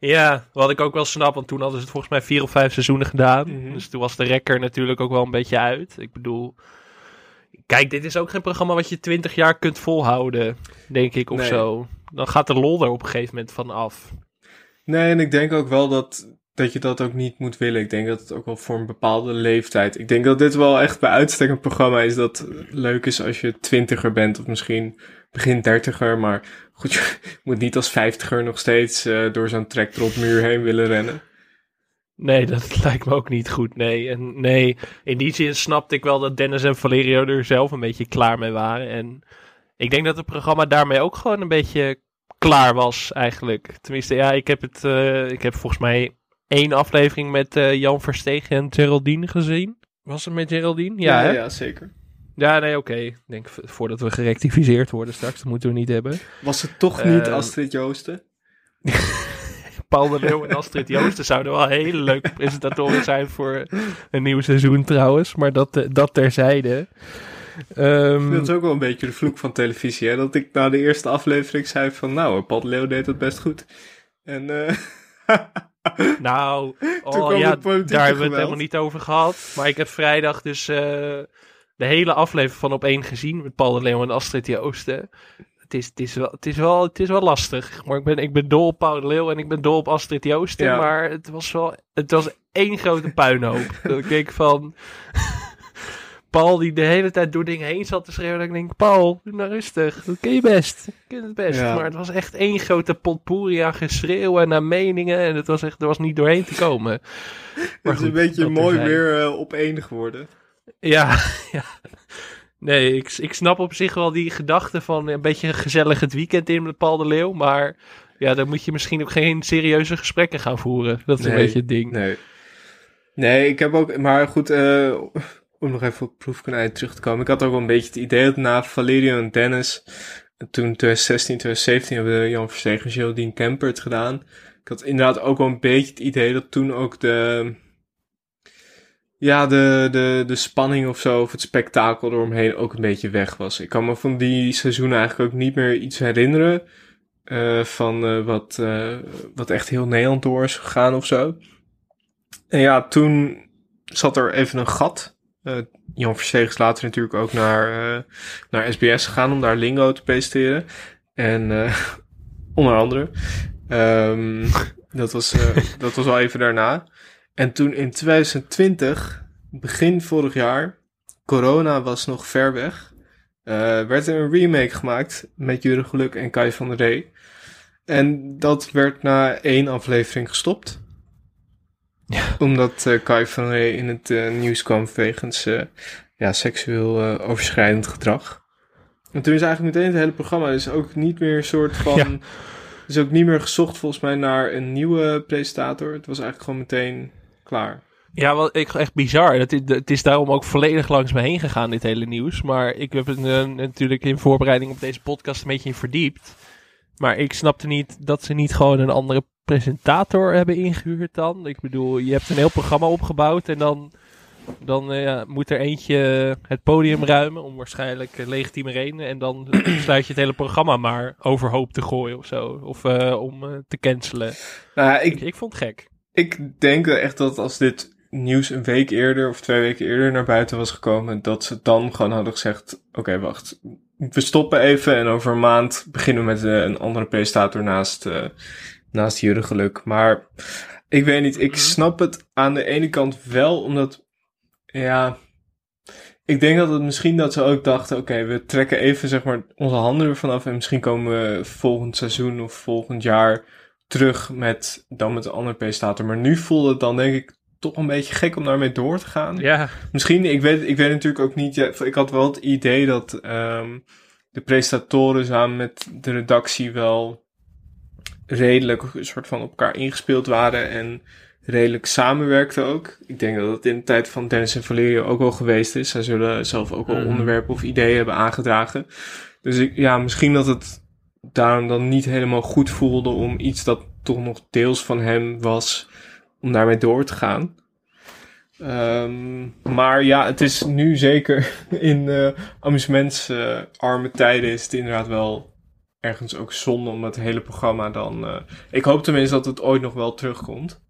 ja, wat ik ook wel snap, want toen hadden ze het volgens mij vier of vijf seizoenen gedaan. Mhm. Dus toen was de rekker natuurlijk ook wel een beetje uit. Ik bedoel, kijk, dit is ook geen programma wat je twintig jaar kunt volhouden, denk ik, of Nee. zo. Dan gaat de lol er op een gegeven moment van af. Nee, en ik denk ook wel dat, dat je dat ook niet moet willen. Ik denk dat het ook wel voor een bepaalde leeftijd. Ik denk dat dit wel echt bij uitstek een programma is dat leuk is als je twintiger bent of misschien begin dertiger. Maar goed, je moet niet als vijftiger nog steeds eh, door zo'n trektrotmuur heen willen rennen. Nee, dat lijkt me ook niet goed. Nee, en nee, in die zin snapte ik wel dat Dennis en Valerio er zelf een beetje klaar mee waren. En ik denk dat het programma daarmee ook gewoon een beetje klaar was, eigenlijk. Tenminste, ja, ik heb het, eh, ik heb volgens mij één aflevering met eh, Jan Verstegen en Geraldine gezien. Was het met Geraldine? Ja, ja zeker. Ja, nee, oké. Ik denk voordat we gerectificeerd worden straks, dat moeten we niet hebben. Was het toch niet Ehm, Astrid Joosten? Paul de Leeuw en Astrid Joosten zouden wel hele leuke presentatoren zijn voor een nieuw seizoen trouwens. Maar dat, eh, dat terzijde. Ehm, Dat is ook wel een beetje de vloek van televisie. Hè? Dat ik na de eerste aflevering zei van... Nou, Paul de Leeuw deed het best goed. En... eh nou, oh, ja, daar hebben we het helemaal niet over gehad. Maar ik heb vrijdag dus eh, de hele aflevering van op één gezien met Paul de Leeuw en Astrid Joosten. Het is, het, is wel, het, is wel, het is wel lastig. Maar ik ben, ik ben dol op Paul de Leeuw en ik ben dol op Astrid Joosten. Ja. Maar het was wel het was één grote puinhoop. dat ik denk van... Paul die de hele tijd door dingen heen zat te schreeuwen. Dat ik denk, Paul, doe nou rustig. Dat kun je best. Dat kun je het best. Ja. Maar het was echt één grote potpourri aan geschreeuw en aan meningen. En het was echt, er was niet doorheen te komen. Maar Het is goed, een beetje mooi weer eh, op één geworden. Ja, ja. Nee, ik, ik snap op zich wel die gedachte van een beetje gezellig het weekend in met Paul de Leeuw. Maar ja, dan moet je misschien ook geen serieuze gesprekken gaan voeren. Dat is een beetje het ding. Nee. Nee, ik heb ook... Maar goed, eh, om nog even op proefkonijn terug te komen. Ik had ook wel een beetje het idee dat na Valerio en Dennis... Toen 2016, 2017 hebben Jan Verstegen en Geraldine Kemper het gedaan. Ik had inderdaad ook wel een beetje het idee dat toen ook de... Ja, de, de, de spanning of zo, of het spektakel eromheen ook een beetje weg was. Ik kan me van die seizoenen eigenlijk ook niet meer iets herinneren. eh, van eh, wat, eh, wat echt heel Nederland door is gegaan of zo. En ja, toen zat er even een gat. Eh, Jan Versteeg is later natuurlijk ook naar, eh, naar SBS gegaan om daar Lingo te presenteren. En eh, onder andere. Ehm, dat, was, dat was al even daarna. En toen in 2020, begin vorig jaar, corona was nog ver weg, eh, werd er een remake gemaakt met Jure Geluk en Kai van der Rey. En dat werd na één aflevering gestopt. Omdat eh, Kai van Rey in het eh, nieuws kwam wegens eh, ja, seksueel overschrijdend gedrag. En toen is eigenlijk meteen het hele programma dus ook niet meer een soort van... Ja. is ook niet meer gezocht volgens mij naar een nieuwe presentator. Het was eigenlijk gewoon meteen klaar. Ja, wat ik echt bizar. Het is, het is daarom ook volledig langs me heen gegaan, dit hele nieuws. Maar ik heb het natuurlijk in voorbereiding op deze podcast een beetje in verdiept. Maar ik snapte niet dat ze niet gewoon een andere presentator hebben ingehuurd dan. Ik bedoel, je hebt een heel programma opgebouwd en dan, dan eh, moet er eentje het podium ruimen om waarschijnlijk eh, legitieme redenen. En dan sluit je het hele programma maar overhoop te gooien of zo. Of eh, om te cancelen. Nou, ik, ik vond het gek. ik denk echt dat als dit nieuws een week eerder of twee weken eerder naar buiten was gekomen, dat ze dan gewoon hadden gezegd: Oké, wacht. We stoppen even en over een maand beginnen we met eh, een andere presentator naast, eh naast Jure Geluk. Maar ik weet niet, ik Mhm. snap het aan de ene kant wel, omdat, ja, ik denk dat het misschien dat ze ook dachten, oké, we trekken even zeg maar onze handen ervan af en misschien komen we volgend seizoen of volgend jaar terug met dan met een andere presentator. Maar nu voelde het dan denk ik toch een beetje gek om daarmee door te gaan. Ja, Misschien, ik weet, ik weet natuurlijk ook niet. Ja, ik had wel het idee dat ehm, de presentatoren samen met de redactie wel redelijk een soort van op elkaar ingespeeld waren en redelijk samenwerkten ook. Ik denk dat het in de tijd van Dennis en Valerio ook wel geweest is. Zij zullen zelf ook wel Mhm. onderwerpen of ideeën hebben aangedragen. Dus ik, ja, misschien dat het daarom dan niet helemaal goed voelde om iets dat toch nog deels van hem was, om daarmee door te gaan. Ehm, maar ja, het is nu zeker in eh amusementsarme tijden is het inderdaad wel ergens ook zonde om het hele programma dan... eh, ik hoop tenminste dat het ooit nog wel terugkomt.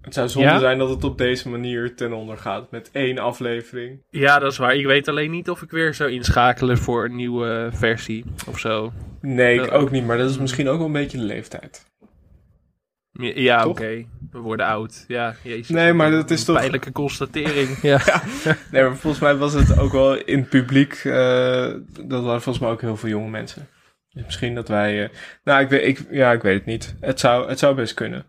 Het zou zonde Ja? zijn dat het op deze manier ten onder gaat met één aflevering. Ja, dat is waar. Ik weet alleen niet of ik weer zou inschakelen voor een nieuwe versie of zo. Nee, ik ook niet, maar dat is misschien ook wel een beetje de leeftijd. Ja, oké. We worden oud. Ja, jezus. Nee, maar dat is Een toch- Pijnlijke constatering. ja. Nee, maar volgens mij was het ook wel in het publiek. eh, dat waren volgens mij ook heel veel jonge mensen. Dus misschien dat wij. eh, nou, ik weet, ik, ja, ik weet het niet. Het zou, het zou best kunnen.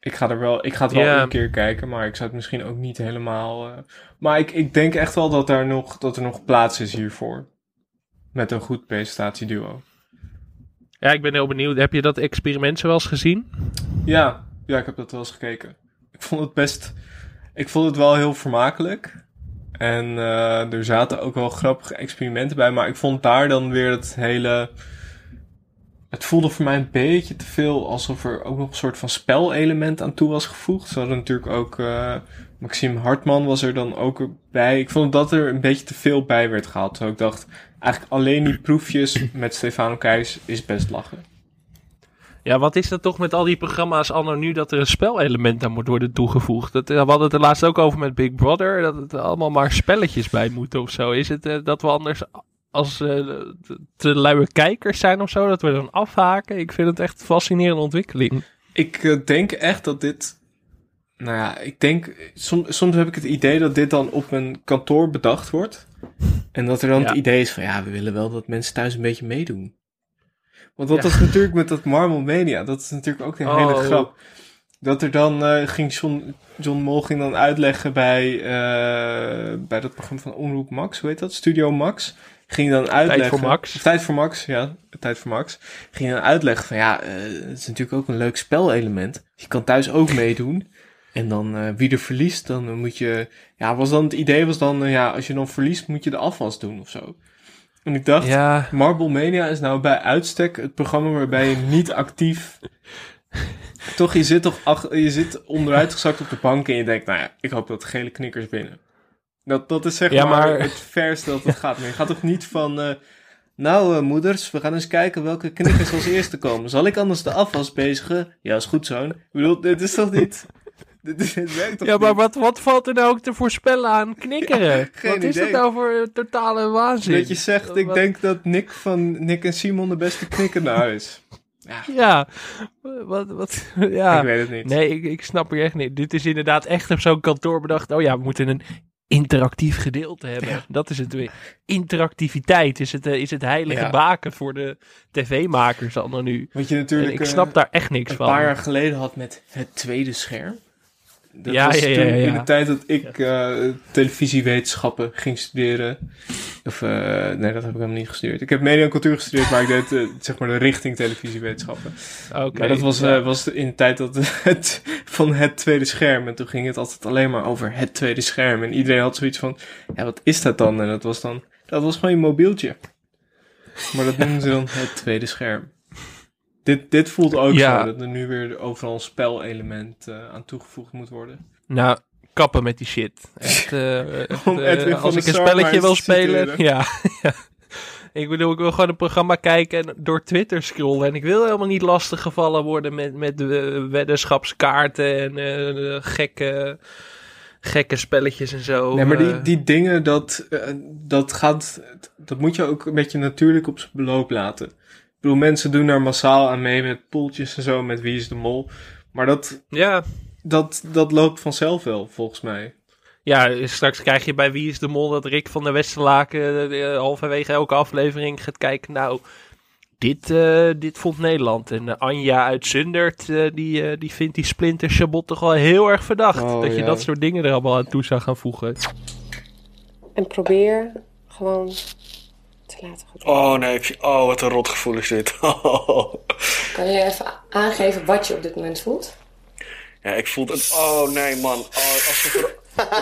Ik ga er wel, ik ga het wel een keer kijken, maar ik zou het misschien ook niet helemaal. eh, maar ik, ik denk echt wel dat, daar nog, dat er nog plaats is hiervoor. Met een goed presentatieduo. Ja, ik ben heel benieuwd. Heb je dat experiment zo eens gezien? Ja, ja, ik heb dat wel eens gekeken. Ik vond het best. Ik vond het wel heel vermakelijk. En eh, er zaten ook wel grappige experimenten bij, maar ik vond daar dan weer het hele. Het voelde voor mij een beetje te veel alsof er ook nog een soort van spelelement aan toe was gevoegd. Ze hadden natuurlijk ook. eh, Maxime Hartman was er dan ook bij. Ik vond dat er een beetje te veel bij werd gehaald. Terwijl ik dacht, eigenlijk alleen die proefjes met Stefano Keijs is best lachen. Ja, wat is dat toch met al die programma's anno nu dat er een spelelement aan moet worden toegevoegd? Dat, eh, we hadden het er laatst ook over met Big Brother, dat het allemaal maar spelletjes bij moeten of zo. Is het eh, dat we anders als eh, te- luie kijkers zijn of zo, dat we dan afhaken? Ik vind het echt een fascinerende ontwikkeling. Ik denk echt dat dit Nou ja, ik denk, soms, soms heb ik het idee dat dit dan op een kantoor bedacht wordt. En dat er dan Ja. het idee is van, ja, we willen wel dat mensen thuis een beetje meedoen. Want dat Ja. was natuurlijk met dat Marvel Mania, dat is natuurlijk ook een Oh. hele grap. Dat er dan eh, ging John, John Mol ging dan uitleggen bij, eh, bij dat programma van Omroep Max, hoe heet dat? Studio Max. Ging dan uitleggen. voor Max. Tijd voor Max, ja. Tijd voor Max. Ging dan uitleggen van ja, eh, het is natuurlijk ook een leuk spelelement. Je kan thuis ook meedoen. En dan eh, wie er verliest, dan moet je. Ja, was dan het idee was dan, eh, ja, als je dan verliest, moet je de afwas doen of zo. En ik dacht, Ja, Marble Mania is nou bij uitstek het programma waarbij je niet actief. toch, je zit toch ach, je zit onderuitgezakt op de bank en je denkt, nou ja, ik hoop dat gele knikkers winnen. Dat, dat is zeg Ja, maar, maar- het verste dat het gaat. Maar je gaat toch niet van, eh, nou eh, moeders, we gaan eens kijken welke knikkers als eerste komen. Zal ik anders de afwas bezigen? Ja, is goed zoon. Ik bedoel, dit is toch niet... Dit, is- dit werkt toch ja maar wat, wat valt er nou ook te voorspellen aan knikkeren? geen wat is idee. het nou voor eh, totale waanzin? Dat je zegt, ik Wat- denk dat Nick van Nick en Simon de beste knikkenaar is. Ja, Ja, wat, wat, ja. ik weet het niet. Nee, ik, ik snap je echt niet. Dit is inderdaad echt op zo'n kantoor bedacht. Oh ja, we moeten een interactief gedeelte hebben. Dat is het weer. Interactiviteit is het, eh, is het heilige Ja. baken voor de tv-makers allemaal nu. Wat je En natuurlijk ik eh, snap daar echt niks een van. paar jaar geleden had met het tweede scherm. Dat Ja, was ja, ja, toen in de tijd dat ik eh, televisiewetenschappen ging studeren. Of, eh, nee, dat heb ik helemaal niet gestudeerd. Ik heb media en cultuur gestudeerd, maar ik deed eh, zeg maar de richting televisiewetenschappen. Oké, maar dat was, was in de tijd dat het, van het tweede scherm. En toen ging het altijd alleen maar over het tweede scherm. En iedereen had zoiets van, ja, wat is dat dan? En dat was dan, dat was gewoon je mobieltje. Maar dat noemen ze dan het tweede scherm. Dit, dit voelt ook Ja. zo, dat er nu weer overal een spelelement eh, aan toegevoegd moet worden. Nou, kappen met die shit. Echt, van als ik een spelletje wil spelen. Ja, ja. Ik bedoel, ik wil gewoon een programma kijken en door Twitter scrollen. En ik wil helemaal niet lastig gevallen worden met, met de weddenschapskaarten en gekke, gekke spelletjes en zo. nee, maar die, die dingen, dat, dat gaat, dat moet je ook een beetje natuurlijk op zijn beloop laten. Ik bedoel, mensen doen daar massaal aan mee met poeltjes en zo, met wie is de mol. Maar dat, ja, dat, dat loopt vanzelf wel, volgens mij. ja, straks krijg je bij Wie is de Mol dat Rick van der Westerlaken eh, halverwege elke aflevering gaat kijken. Nou, dit, eh, dit vond Nederland. En eh, Anja uit Zundert, eh, die, eh, die vindt die Splinter Chabot toch wel heel erg verdacht. Oh, dat je dat soort dingen er allemaal aan toe zou gaan voegen. En probeer gewoon te laten gaan. Oh nee, ik oh wat een rot gevoel is dit. Kan je even aangeven wat je op dit moment voelt? ja, ik voel het. Oh nee man, oh, alsof er op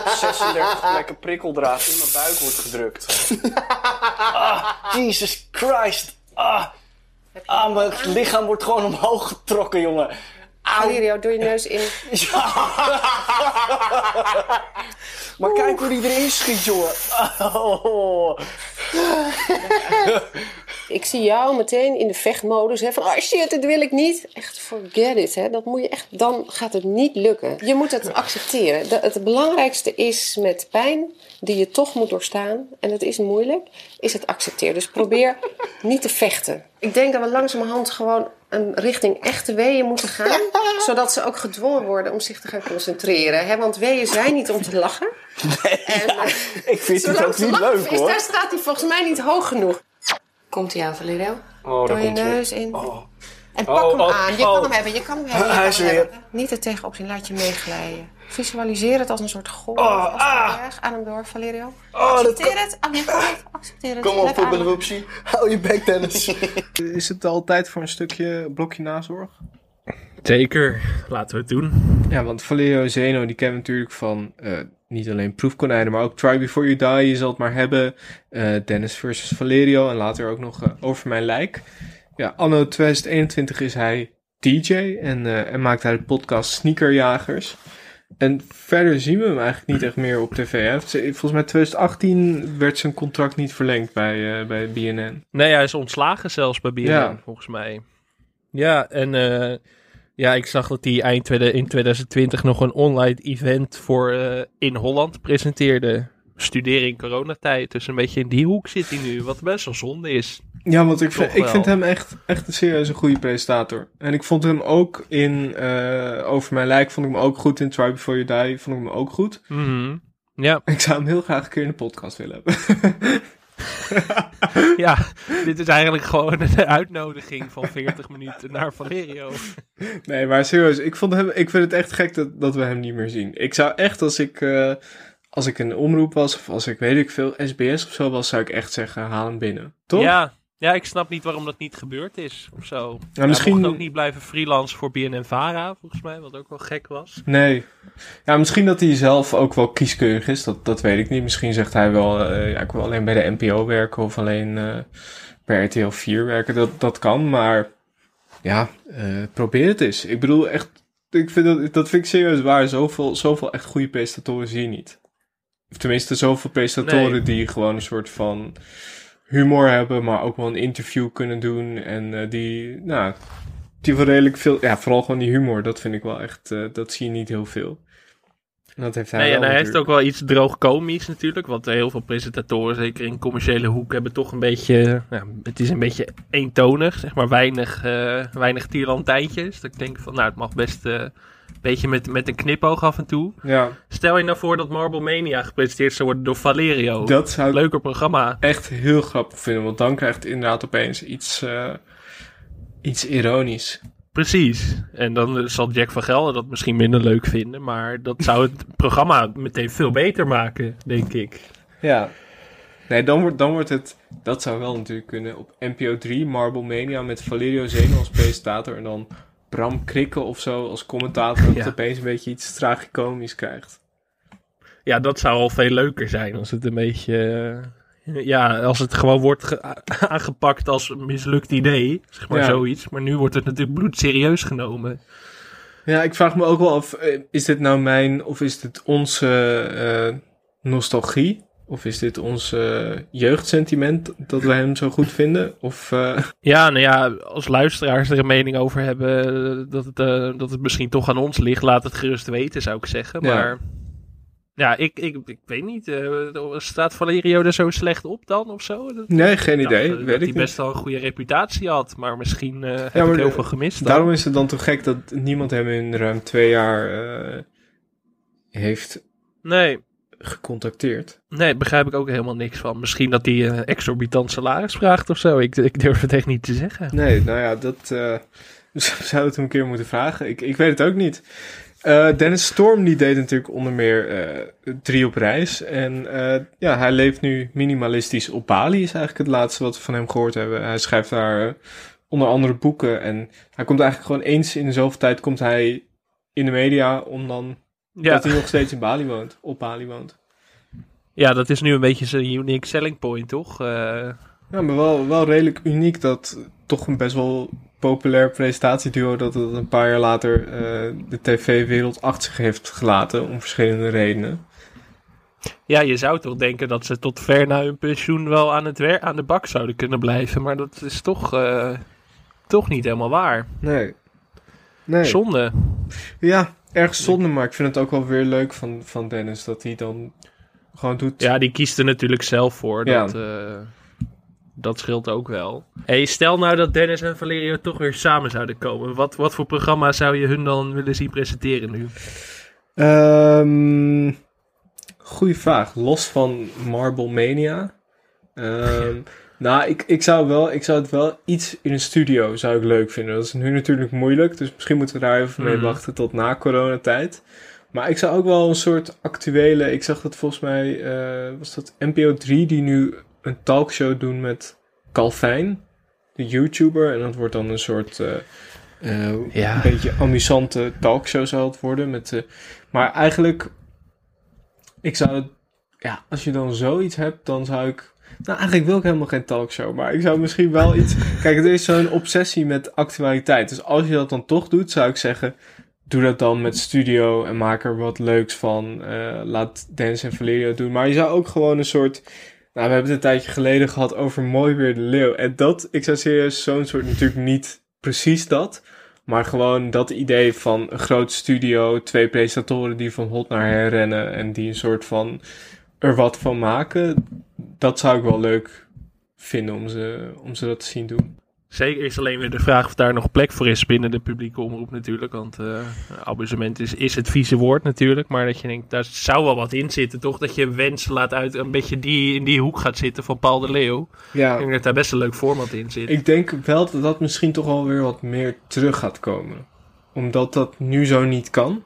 36 plekken prikkeldraad in mijn buik wordt gedrukt. ah, Jesus Christ. Ah, ah, mijn lichaam wordt gewoon omhoog getrokken, jongen. Valerio, door je neus in. Maar kijk hoe die erin schiet, jongen. Oh. Ik zie jou meteen in de vechtmodus. Hè, van, oh shit, dit wil ik niet. Echt, forget it. Hè. Dat moet je echt, dan gaat het niet lukken. Je moet het accepteren. De- het belangrijkste is met pijn, die je toch moet doorstaan. En dat is moeilijk, is het accepteren. Dus probeer niet te vechten. Ik denk dat we langzamerhand gewoon een richting echte weeën moeten gaan. zodat ze ook gedwongen worden om zich te gaan concentreren. Hè? Want weeën zijn niet om te lachen. En, eh, Ik vind het ook niet leuk, is, hoor. daar staat hij volgens mij niet hoog genoeg. Komt hij aan, Valerio? Oh, Door je komt hij. neus in. Oh. En pak Oh, hem oh, aan. Je oh. kan hem hebben, je kan hem hebben. je Hij kan is hem weer- hebben. Niet er tegenop zien, laat je meeglijden. Visualiseer het als een soort golf. Oh, als een ah. berg. Adem door, Valerio. Oh, dat Accepteer het. Ah, nee, kom op. Accepteer het. Kom op, Blijf ademen. poepelhoepsie. Hou je bek, Dennis. Is het al tijd voor een stukje blokje nazorg? Zeker, laten we het doen. Ja, want Valerio Zeno, die kennen we natuurlijk van eh, niet alleen proefkonijnen, maar ook Try Before You Die, je zal het maar hebben. Eh, Dennis versus Valerio en later ook nog eh, Over Mijn Lijk. Ja, anno 2021 is hij DJ en, eh, en maakt hij de podcast Sneakerjagers. En verder zien we hem eigenlijk niet echt meer op tv. Hè? Volgens mij 2018 werd zijn contract niet verlengd bij, eh, bij BNN. Nee, hij is ontslagen zelfs bij BNN, Ja. volgens mij. Ja, en eh, ja, ik zag dat hij eind in 2020 nog een online event voor eh, in Holland presenteerde. Studeren in coronatijd. Dus een beetje in die hoek zit hij nu, wat best wel zonde is. Ja, want ik, vind, ik vind hem echt, echt een serieus een goede presentator. En ik vond hem ook in eh, Over Mijn Lijk, vond ik hem ook goed. In Try Before You Die vond ik hem ook goed. Mhm. Ja, Ik zou hem heel graag een keer in de podcast willen hebben. ja, dit is eigenlijk gewoon een uitnodiging van 40 minuten naar Valerio. nee, maar serieus, ik, vond hem, ik vind het echt gek dat, dat we hem niet meer zien. Ik zou echt, als ik, eh, als ik een omroep was, of als ik weet ik veel, SBS of zo was, zou ik echt zeggen, haal hem binnen. Toch? Ja, ja, ik snap niet waarom dat niet gebeurd is of zo. Ja, misschien- ook niet blijven freelance voor BNN-Vara, volgens mij, wat ook wel gek was. Nee. Ja, misschien dat hij zelf ook wel kieskeurig is. Dat, dat weet ik niet. Misschien zegt hij wel, eh, ja, ik wil alleen bij de NPO werken of alleen bij RTL 4 werken. Dat, dat kan, maar ja, eh, probeer het eens. Ik bedoel echt, ik vind dat, dat vind ik serieus waar. Zoveel, zoveel echt goede presentatoren zie je niet. Of tenminste, zoveel presentatoren Nee. die gewoon een soort van humor hebben, maar ook wel een interview kunnen doen. En eh, die, nou, die wel redelijk veel, ja, vooral gewoon die humor, dat vind ik wel echt, eh, dat zie je niet heel veel. En dat heeft hij Nee, wel en hij heeft ook wel iets droogkomisch natuurlijk. Want heel veel presentatoren, zeker in commerciële hoek, hebben toch een beetje... Ja, het is een beetje eentonig, zeg maar. Weinig, eh weinig tierlantijntjes. Dat ik denk van, nou, het mag best eh, beetje met, met een knipoog af en toe. Ja, Stel je nou voor dat Marble Mania gepresenteerd zou worden door Valerio. dat zou Leuker programma. echt heel grappig vinden, want dan krijgt het inderdaad opeens iets, eh, iets ironisch. Precies. En dan eh, zal Jack van Gelder dat misschien minder leuk vinden. Maar dat zou het programma meteen veel beter maken, denk ik. Ja. Nee, dan wordt, dan wordt het, dat zou wel natuurlijk kunnen, op NPO 3, Marble Mania met Valerio Zeno als presentator en dan Bram Krikke of zo als commentator, dat Ja. het opeens een beetje iets tragicomisch krijgt. Ja, dat zou al veel leuker zijn als het een beetje... eh, ja, als het gewoon wordt ge- aangepakt als een mislukt idee. Zeg maar Ja. zoiets. Maar nu wordt het natuurlijk bloedserieus genomen. Ja, ik vraag me ook wel af, eh, is dit nou mijn of is dit onze eh, nostalgie? Of is dit ons eh, jeugdsentiment dat wij hem zo goed vinden? Of, eh, Ja, nou ja, als luisteraars er een mening over hebben eh, dat het, dat het misschien toch aan ons ligt, laat het gerust weten, zou ik zeggen. Ja. Maar ja, ik, ik, ik weet niet. staat Valerio er zo slecht op dan of zo? Dat- nee, geen idee, weet dat ik hij niet. best wel een goede reputatie had, maar misschien eh heb maar ik heel veel gemist. dan. Daarom is het dan toch gek dat niemand hem in ruim twee jaar heeft Nee, gecontacteerd. nee, begrijp ik ook helemaal niks van. Misschien dat hij eh, exorbitant salaris vraagt of zo. Ik, ik durf het echt niet te zeggen. Nee, nou ja, dat eh zou het hem een keer moeten vragen. Ik, ik weet het ook niet. Eh, Dennis Storm die deed natuurlijk onder meer drie op reis. En ja, hij leeft nu minimalistisch op Bali, is eigenlijk het laatste wat we van hem gehoord hebben. Hij schrijft daar onder andere boeken. En hij komt eigenlijk gewoon eens in de zoveel tijd komt hij in de media om dan Ja, dat hij nog steeds in Bali woont, op Bali woont. ja, dat is nu een beetje zijn unique selling point, toch? Eh, Ja, maar wel, wel redelijk uniek dat toch een best wel populair presentatieduo dat het een paar jaar later eh, de tv-wereld achter zich heeft gelaten om verschillende redenen. Ja, je zou toch denken dat ze tot ver na hun pensioen wel aan, het wer aan de bak zouden kunnen blijven. Maar dat is toch, eh, toch niet helemaal waar. Nee. Nee. Zonde. Ja, ergens zonde, maar ik vind het ook wel weer leuk van, van Dennis dat hij dan gewoon doet. Ja, die kiest er natuurlijk zelf voor. Ja. Dat, eh, dat scheelt ook wel. Hey, stel nou dat Dennis en Valerio toch weer samen zouden komen. Wat, wat voor programma zou je hun dan willen zien presenteren nu? Ehm goeie vraag. Los van Marble Mania. Ehm, nou, ik, ik, zou wel, ik zou het wel iets in een studio zou ik leuk vinden. Dat is nu natuurlijk moeilijk. Dus misschien moeten we daar even mee Mhm. wachten tot na coronatijd. Maar ik zou ook wel een soort actuele... Ik zag dat volgens mij... eh, was dat NPO 3 die nu een talkshow doen met Calvijn. De YouTuber. En dat wordt dan een soort... eh, eh, Ja. Een beetje amusante talkshow zou het worden. Met, eh, maar eigenlijk... Ik zou het... Ja, als je dan zoiets hebt, dan zou ik... Nou, eigenlijk wil ik helemaal geen talkshow. Maar ik zou misschien wel iets... Kijk, er is zo'n obsessie met actualiteit. Dus als je dat dan toch doet, zou ik zeggen... Doe dat dan met studio en maak er wat leuks van. Eh, laat Dennis en Valerio het doen. Maar je zou ook gewoon een soort... Nou, we hebben het een tijdje geleden gehad over Mooi Weer de Leeuw. En dat, ik zou serieus zo'n soort natuurlijk niet precies dat. Maar gewoon dat idee van een groot studio, twee presentatoren die van hot naar her rennen en die een soort van er wat van maken. Dat zou ik wel leuk vinden om ze, om ze dat te zien doen. Zeker is alleen weer de vraag of daar nog plek voor is binnen de publieke omroep natuurlijk. Want uh, abonnement is, is het vieze woord natuurlijk. Maar dat je denkt, daar zou wel wat in zitten toch? Dat je wens laat uit een beetje die, in die hoek gaat zitten van Paul de Leeuw. Ja. Ik denk dat daar best een leuk format in zit. Ik denk wel dat dat misschien toch wel weer wat meer terug gaat komen. Omdat dat nu zo niet kan.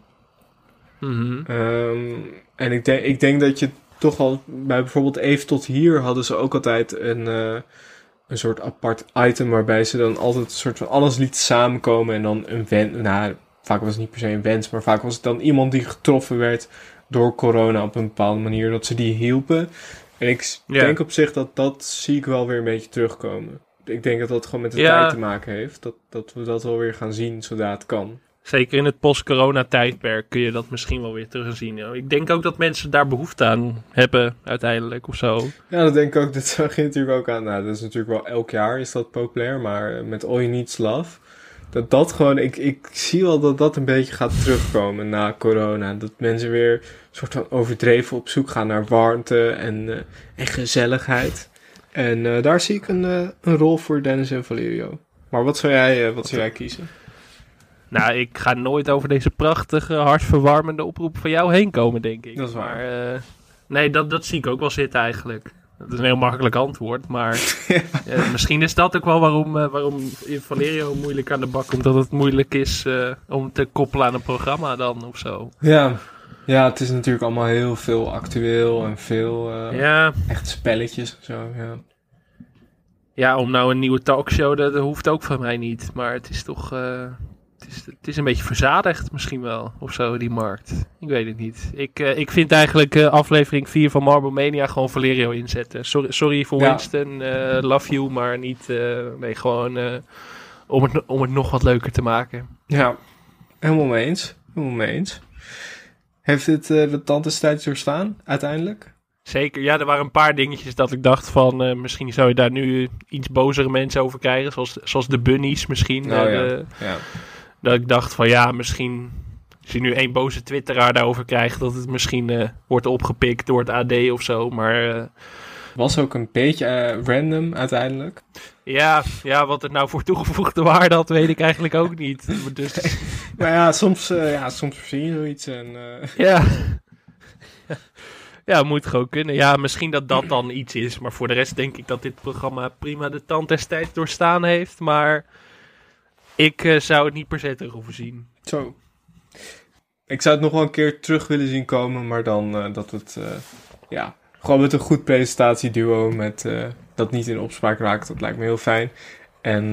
Mhm. Um, en ik denk, ik denk dat je toch wel bij bijvoorbeeld even tot hier hadden ze ook altijd een, uh, een soort apart item waarbij ze dan altijd een soort van alles liet samenkomen en dan een wens. Nou, vaak was het niet per se een wens, maar vaak was het dan iemand die getroffen werd door corona op een bepaalde manier, dat ze die hielpen. En ik Ja. denk op zich dat dat zie ik wel weer een beetje terugkomen. Ik denk dat dat gewoon met de Ja. tijd te maken heeft. Dat, dat we dat wel weer gaan zien zodra het kan. Zeker in het post-corona tijdperk kun je dat misschien wel weer terugzien. Ik denk ook dat mensen daar behoefte aan hebben uiteindelijk of zo. Ja, dat denk ik ook. Dit je natuurlijk ook aan. Nou, dat is natuurlijk wel elk jaar is dat populair. Maar met All You Need's Love. Dat dat gewoon, ik, ik zie wel dat dat een beetje gaat terugkomen na corona. Dat mensen weer een soort van overdreven op zoek gaan naar warmte en, eh, en gezelligheid. En eh, daar zie ik een, eh, een rol voor Dennis en Valerio. Maar wat zou jij, wat zou jij kiezen? Nou, ik ga nooit over deze prachtige, hartverwarmende oproep van jou heen komen, denk ik. Dat is waar. Maar, eh, nee, dat, dat zie ik ook wel zitten eigenlijk. Dat is een heel makkelijk antwoord, maar eh, misschien is dat ook wel waarom, eh, waarom Valerio moeilijk aan de bak komt. Dat het moeilijk is om te koppelen aan een programma dan of zo. Ja. ja, het is natuurlijk allemaal heel veel actueel en veel Ja, echt spelletjes en zo. Ja. ja, om nou een nieuwe talkshow, dat, dat hoeft ook van mij niet. Maar het is toch... het is, het is een beetje verzadigd misschien wel, of zo, die markt. Ik weet het niet. Ik, eh, ik vind eigenlijk eh, aflevering 4 van Marble Mania gewoon Valerio inzetten. Sorry, sorry voor Ja. Winston, eh, love you, maar niet... nee, gewoon om, het, om het nog wat leuker te maken. Ja, helemaal mee eens. Helemaal mee eens. Heeft het eh, de tandestijd doorstaan, uiteindelijk? Zeker, ja, er waren een paar dingetjes dat ik dacht van... misschien zou je daar nu iets bozere mensen over krijgen. Zoals, zoals de bunnies misschien. Nou ja. de- Ja. Dat ik dacht van ja, misschien als je nu één boze twitteraar daarover krijgt, dat het misschien eh, wordt opgepikt door het AD of zo. Maar eh, Was ook een beetje eh, random uiteindelijk. ja, ja, wat het nou voor toegevoegde waarde had, weet ik eigenlijk ook niet. Dus Maar ja, soms, ja, soms verzin je zoiets en... ja. Ja, moet gewoon kunnen. Ja, misschien dat dat dan iets is. Maar voor de rest denk ik dat dit programma prima de tand des tijds doorstaan heeft. Maar ik eh, zou het niet per se terug hoeven zien. Zo. Ik zou het nog wel een keer terug willen zien komen, maar dan eh, dat het, eh, ja, gewoon met een goed presentatieduo met, dat niet in opspraak raakt, dat lijkt me heel fijn. En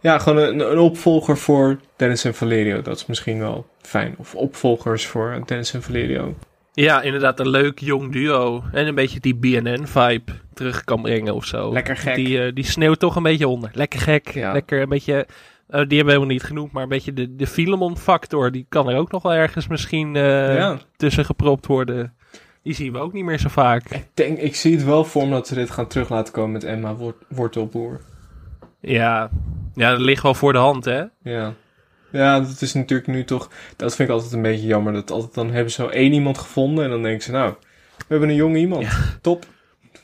ja, gewoon een, een opvolger voor Dennis en Valerio, dat is misschien wel fijn. Of opvolgers voor Dennis en Valerio. Ja, inderdaad, een leuk jong duo. En een beetje die BNN-vibe terug kan brengen of zo. Lekker gek. Die, die sneeuwt toch een beetje onder. Lekker gek. Ja. Lekker een beetje. Eh, die hebben we helemaal niet genoemd, maar een beetje de, de Filemon-factor. Die kan er ook nog wel ergens misschien eh, ja. tussen gepropt worden. Die zien we ook niet meer zo vaak. Ik denk, ik zie het wel voor me dat ze dit gaan terug laten komen met Emma Wort- Wortelboer. Ja. ja, dat ligt wel voor de hand, hè? Ja. Ja, dat is natuurlijk nu toch... Dat vind ik altijd een beetje jammer. Dat altijd, dan hebben ze zo één iemand gevonden en dan denken ze... Nou, we hebben een jong iemand. Top.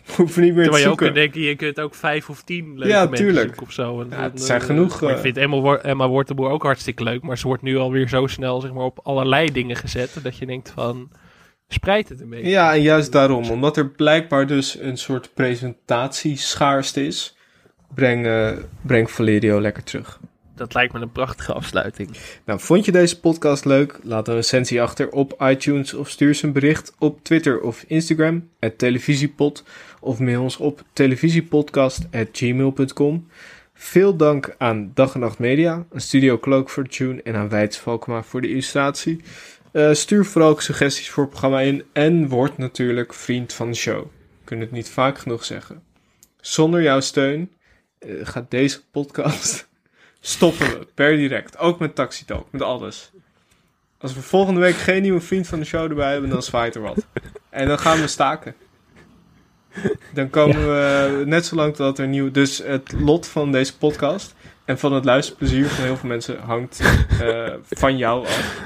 Hoeven niet meer te Terwijl je ook kunt denken, je kunt ook vijf of tien leuke Ja, mensen tuurlijk. zoeken of zo. En Ja, dan, het zijn eh, genoeg, maar eh, ik vind Emma, Emma Wortelboer ook hartstikke leuk. Maar ze wordt nu alweer zo snel zeg maar, op allerlei dingen gezet. Dat je denkt van, spreid het een beetje. Ja, en juist daarom. Omdat er blijkbaar dus een soort presentatieschaarste is... Breng, eh, breng Valerio lekker terug. Dat lijkt me een prachtige afsluiting. Nou, vond je deze podcast leuk? Laat een recensie achter op iTunes of stuur ze een bericht op Twitter of Instagram, televisiepod, of mail ons op televisiepodcast.gmail.com. Veel dank aan Dag en Nacht Media, aan Studio Cloak voor tune en aan Wijts Valkma voor de illustratie. Eh, stuur vooral ook suggesties voor het programma in en word natuurlijk vriend van de show. Kunnen het niet vaak genoeg zeggen. Zonder jouw steun eh, gaat deze podcast stoppen we per direct. Ook met Taxi Talk, met alles. Als we volgende week geen nieuwe vriend van de show erbij hebben, dan zwaait er wat. En dan gaan we staken. Dan komen we net zo lang totdat er nieuw... Dus het lot van deze podcast en van het luisterplezier van heel veel mensen hangt eh, van jou af.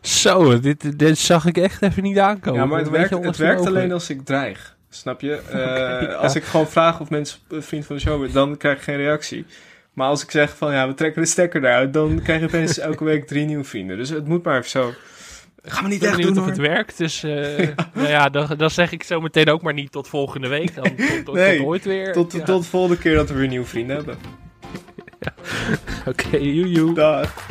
Zo, dit, dit zag ik echt even niet aankomen. Ja, maar het werkt, het werkt alleen als ik dreig. Snap je? Eh, Als ik gewoon vraag of mensen vriend van de show worden, dan krijg ik geen reactie. Maar als ik zeg van ja, we trekken de stekker eruit, dan krijg je opeens elke week drie nieuwe vrienden. Dus het moet maar even zo. Gaan we niet Ik ben echt benieuwd doen of het werkt. Dus eh, nou ja, dan, dan zeg ik zo meteen ook maar niet tot volgende week. Dan, tot, tot, Nee, tot ooit weer. Tot, Ja. tot de volgende keer dat we weer nieuwe vrienden hebben. Oké, joe joe. Dag.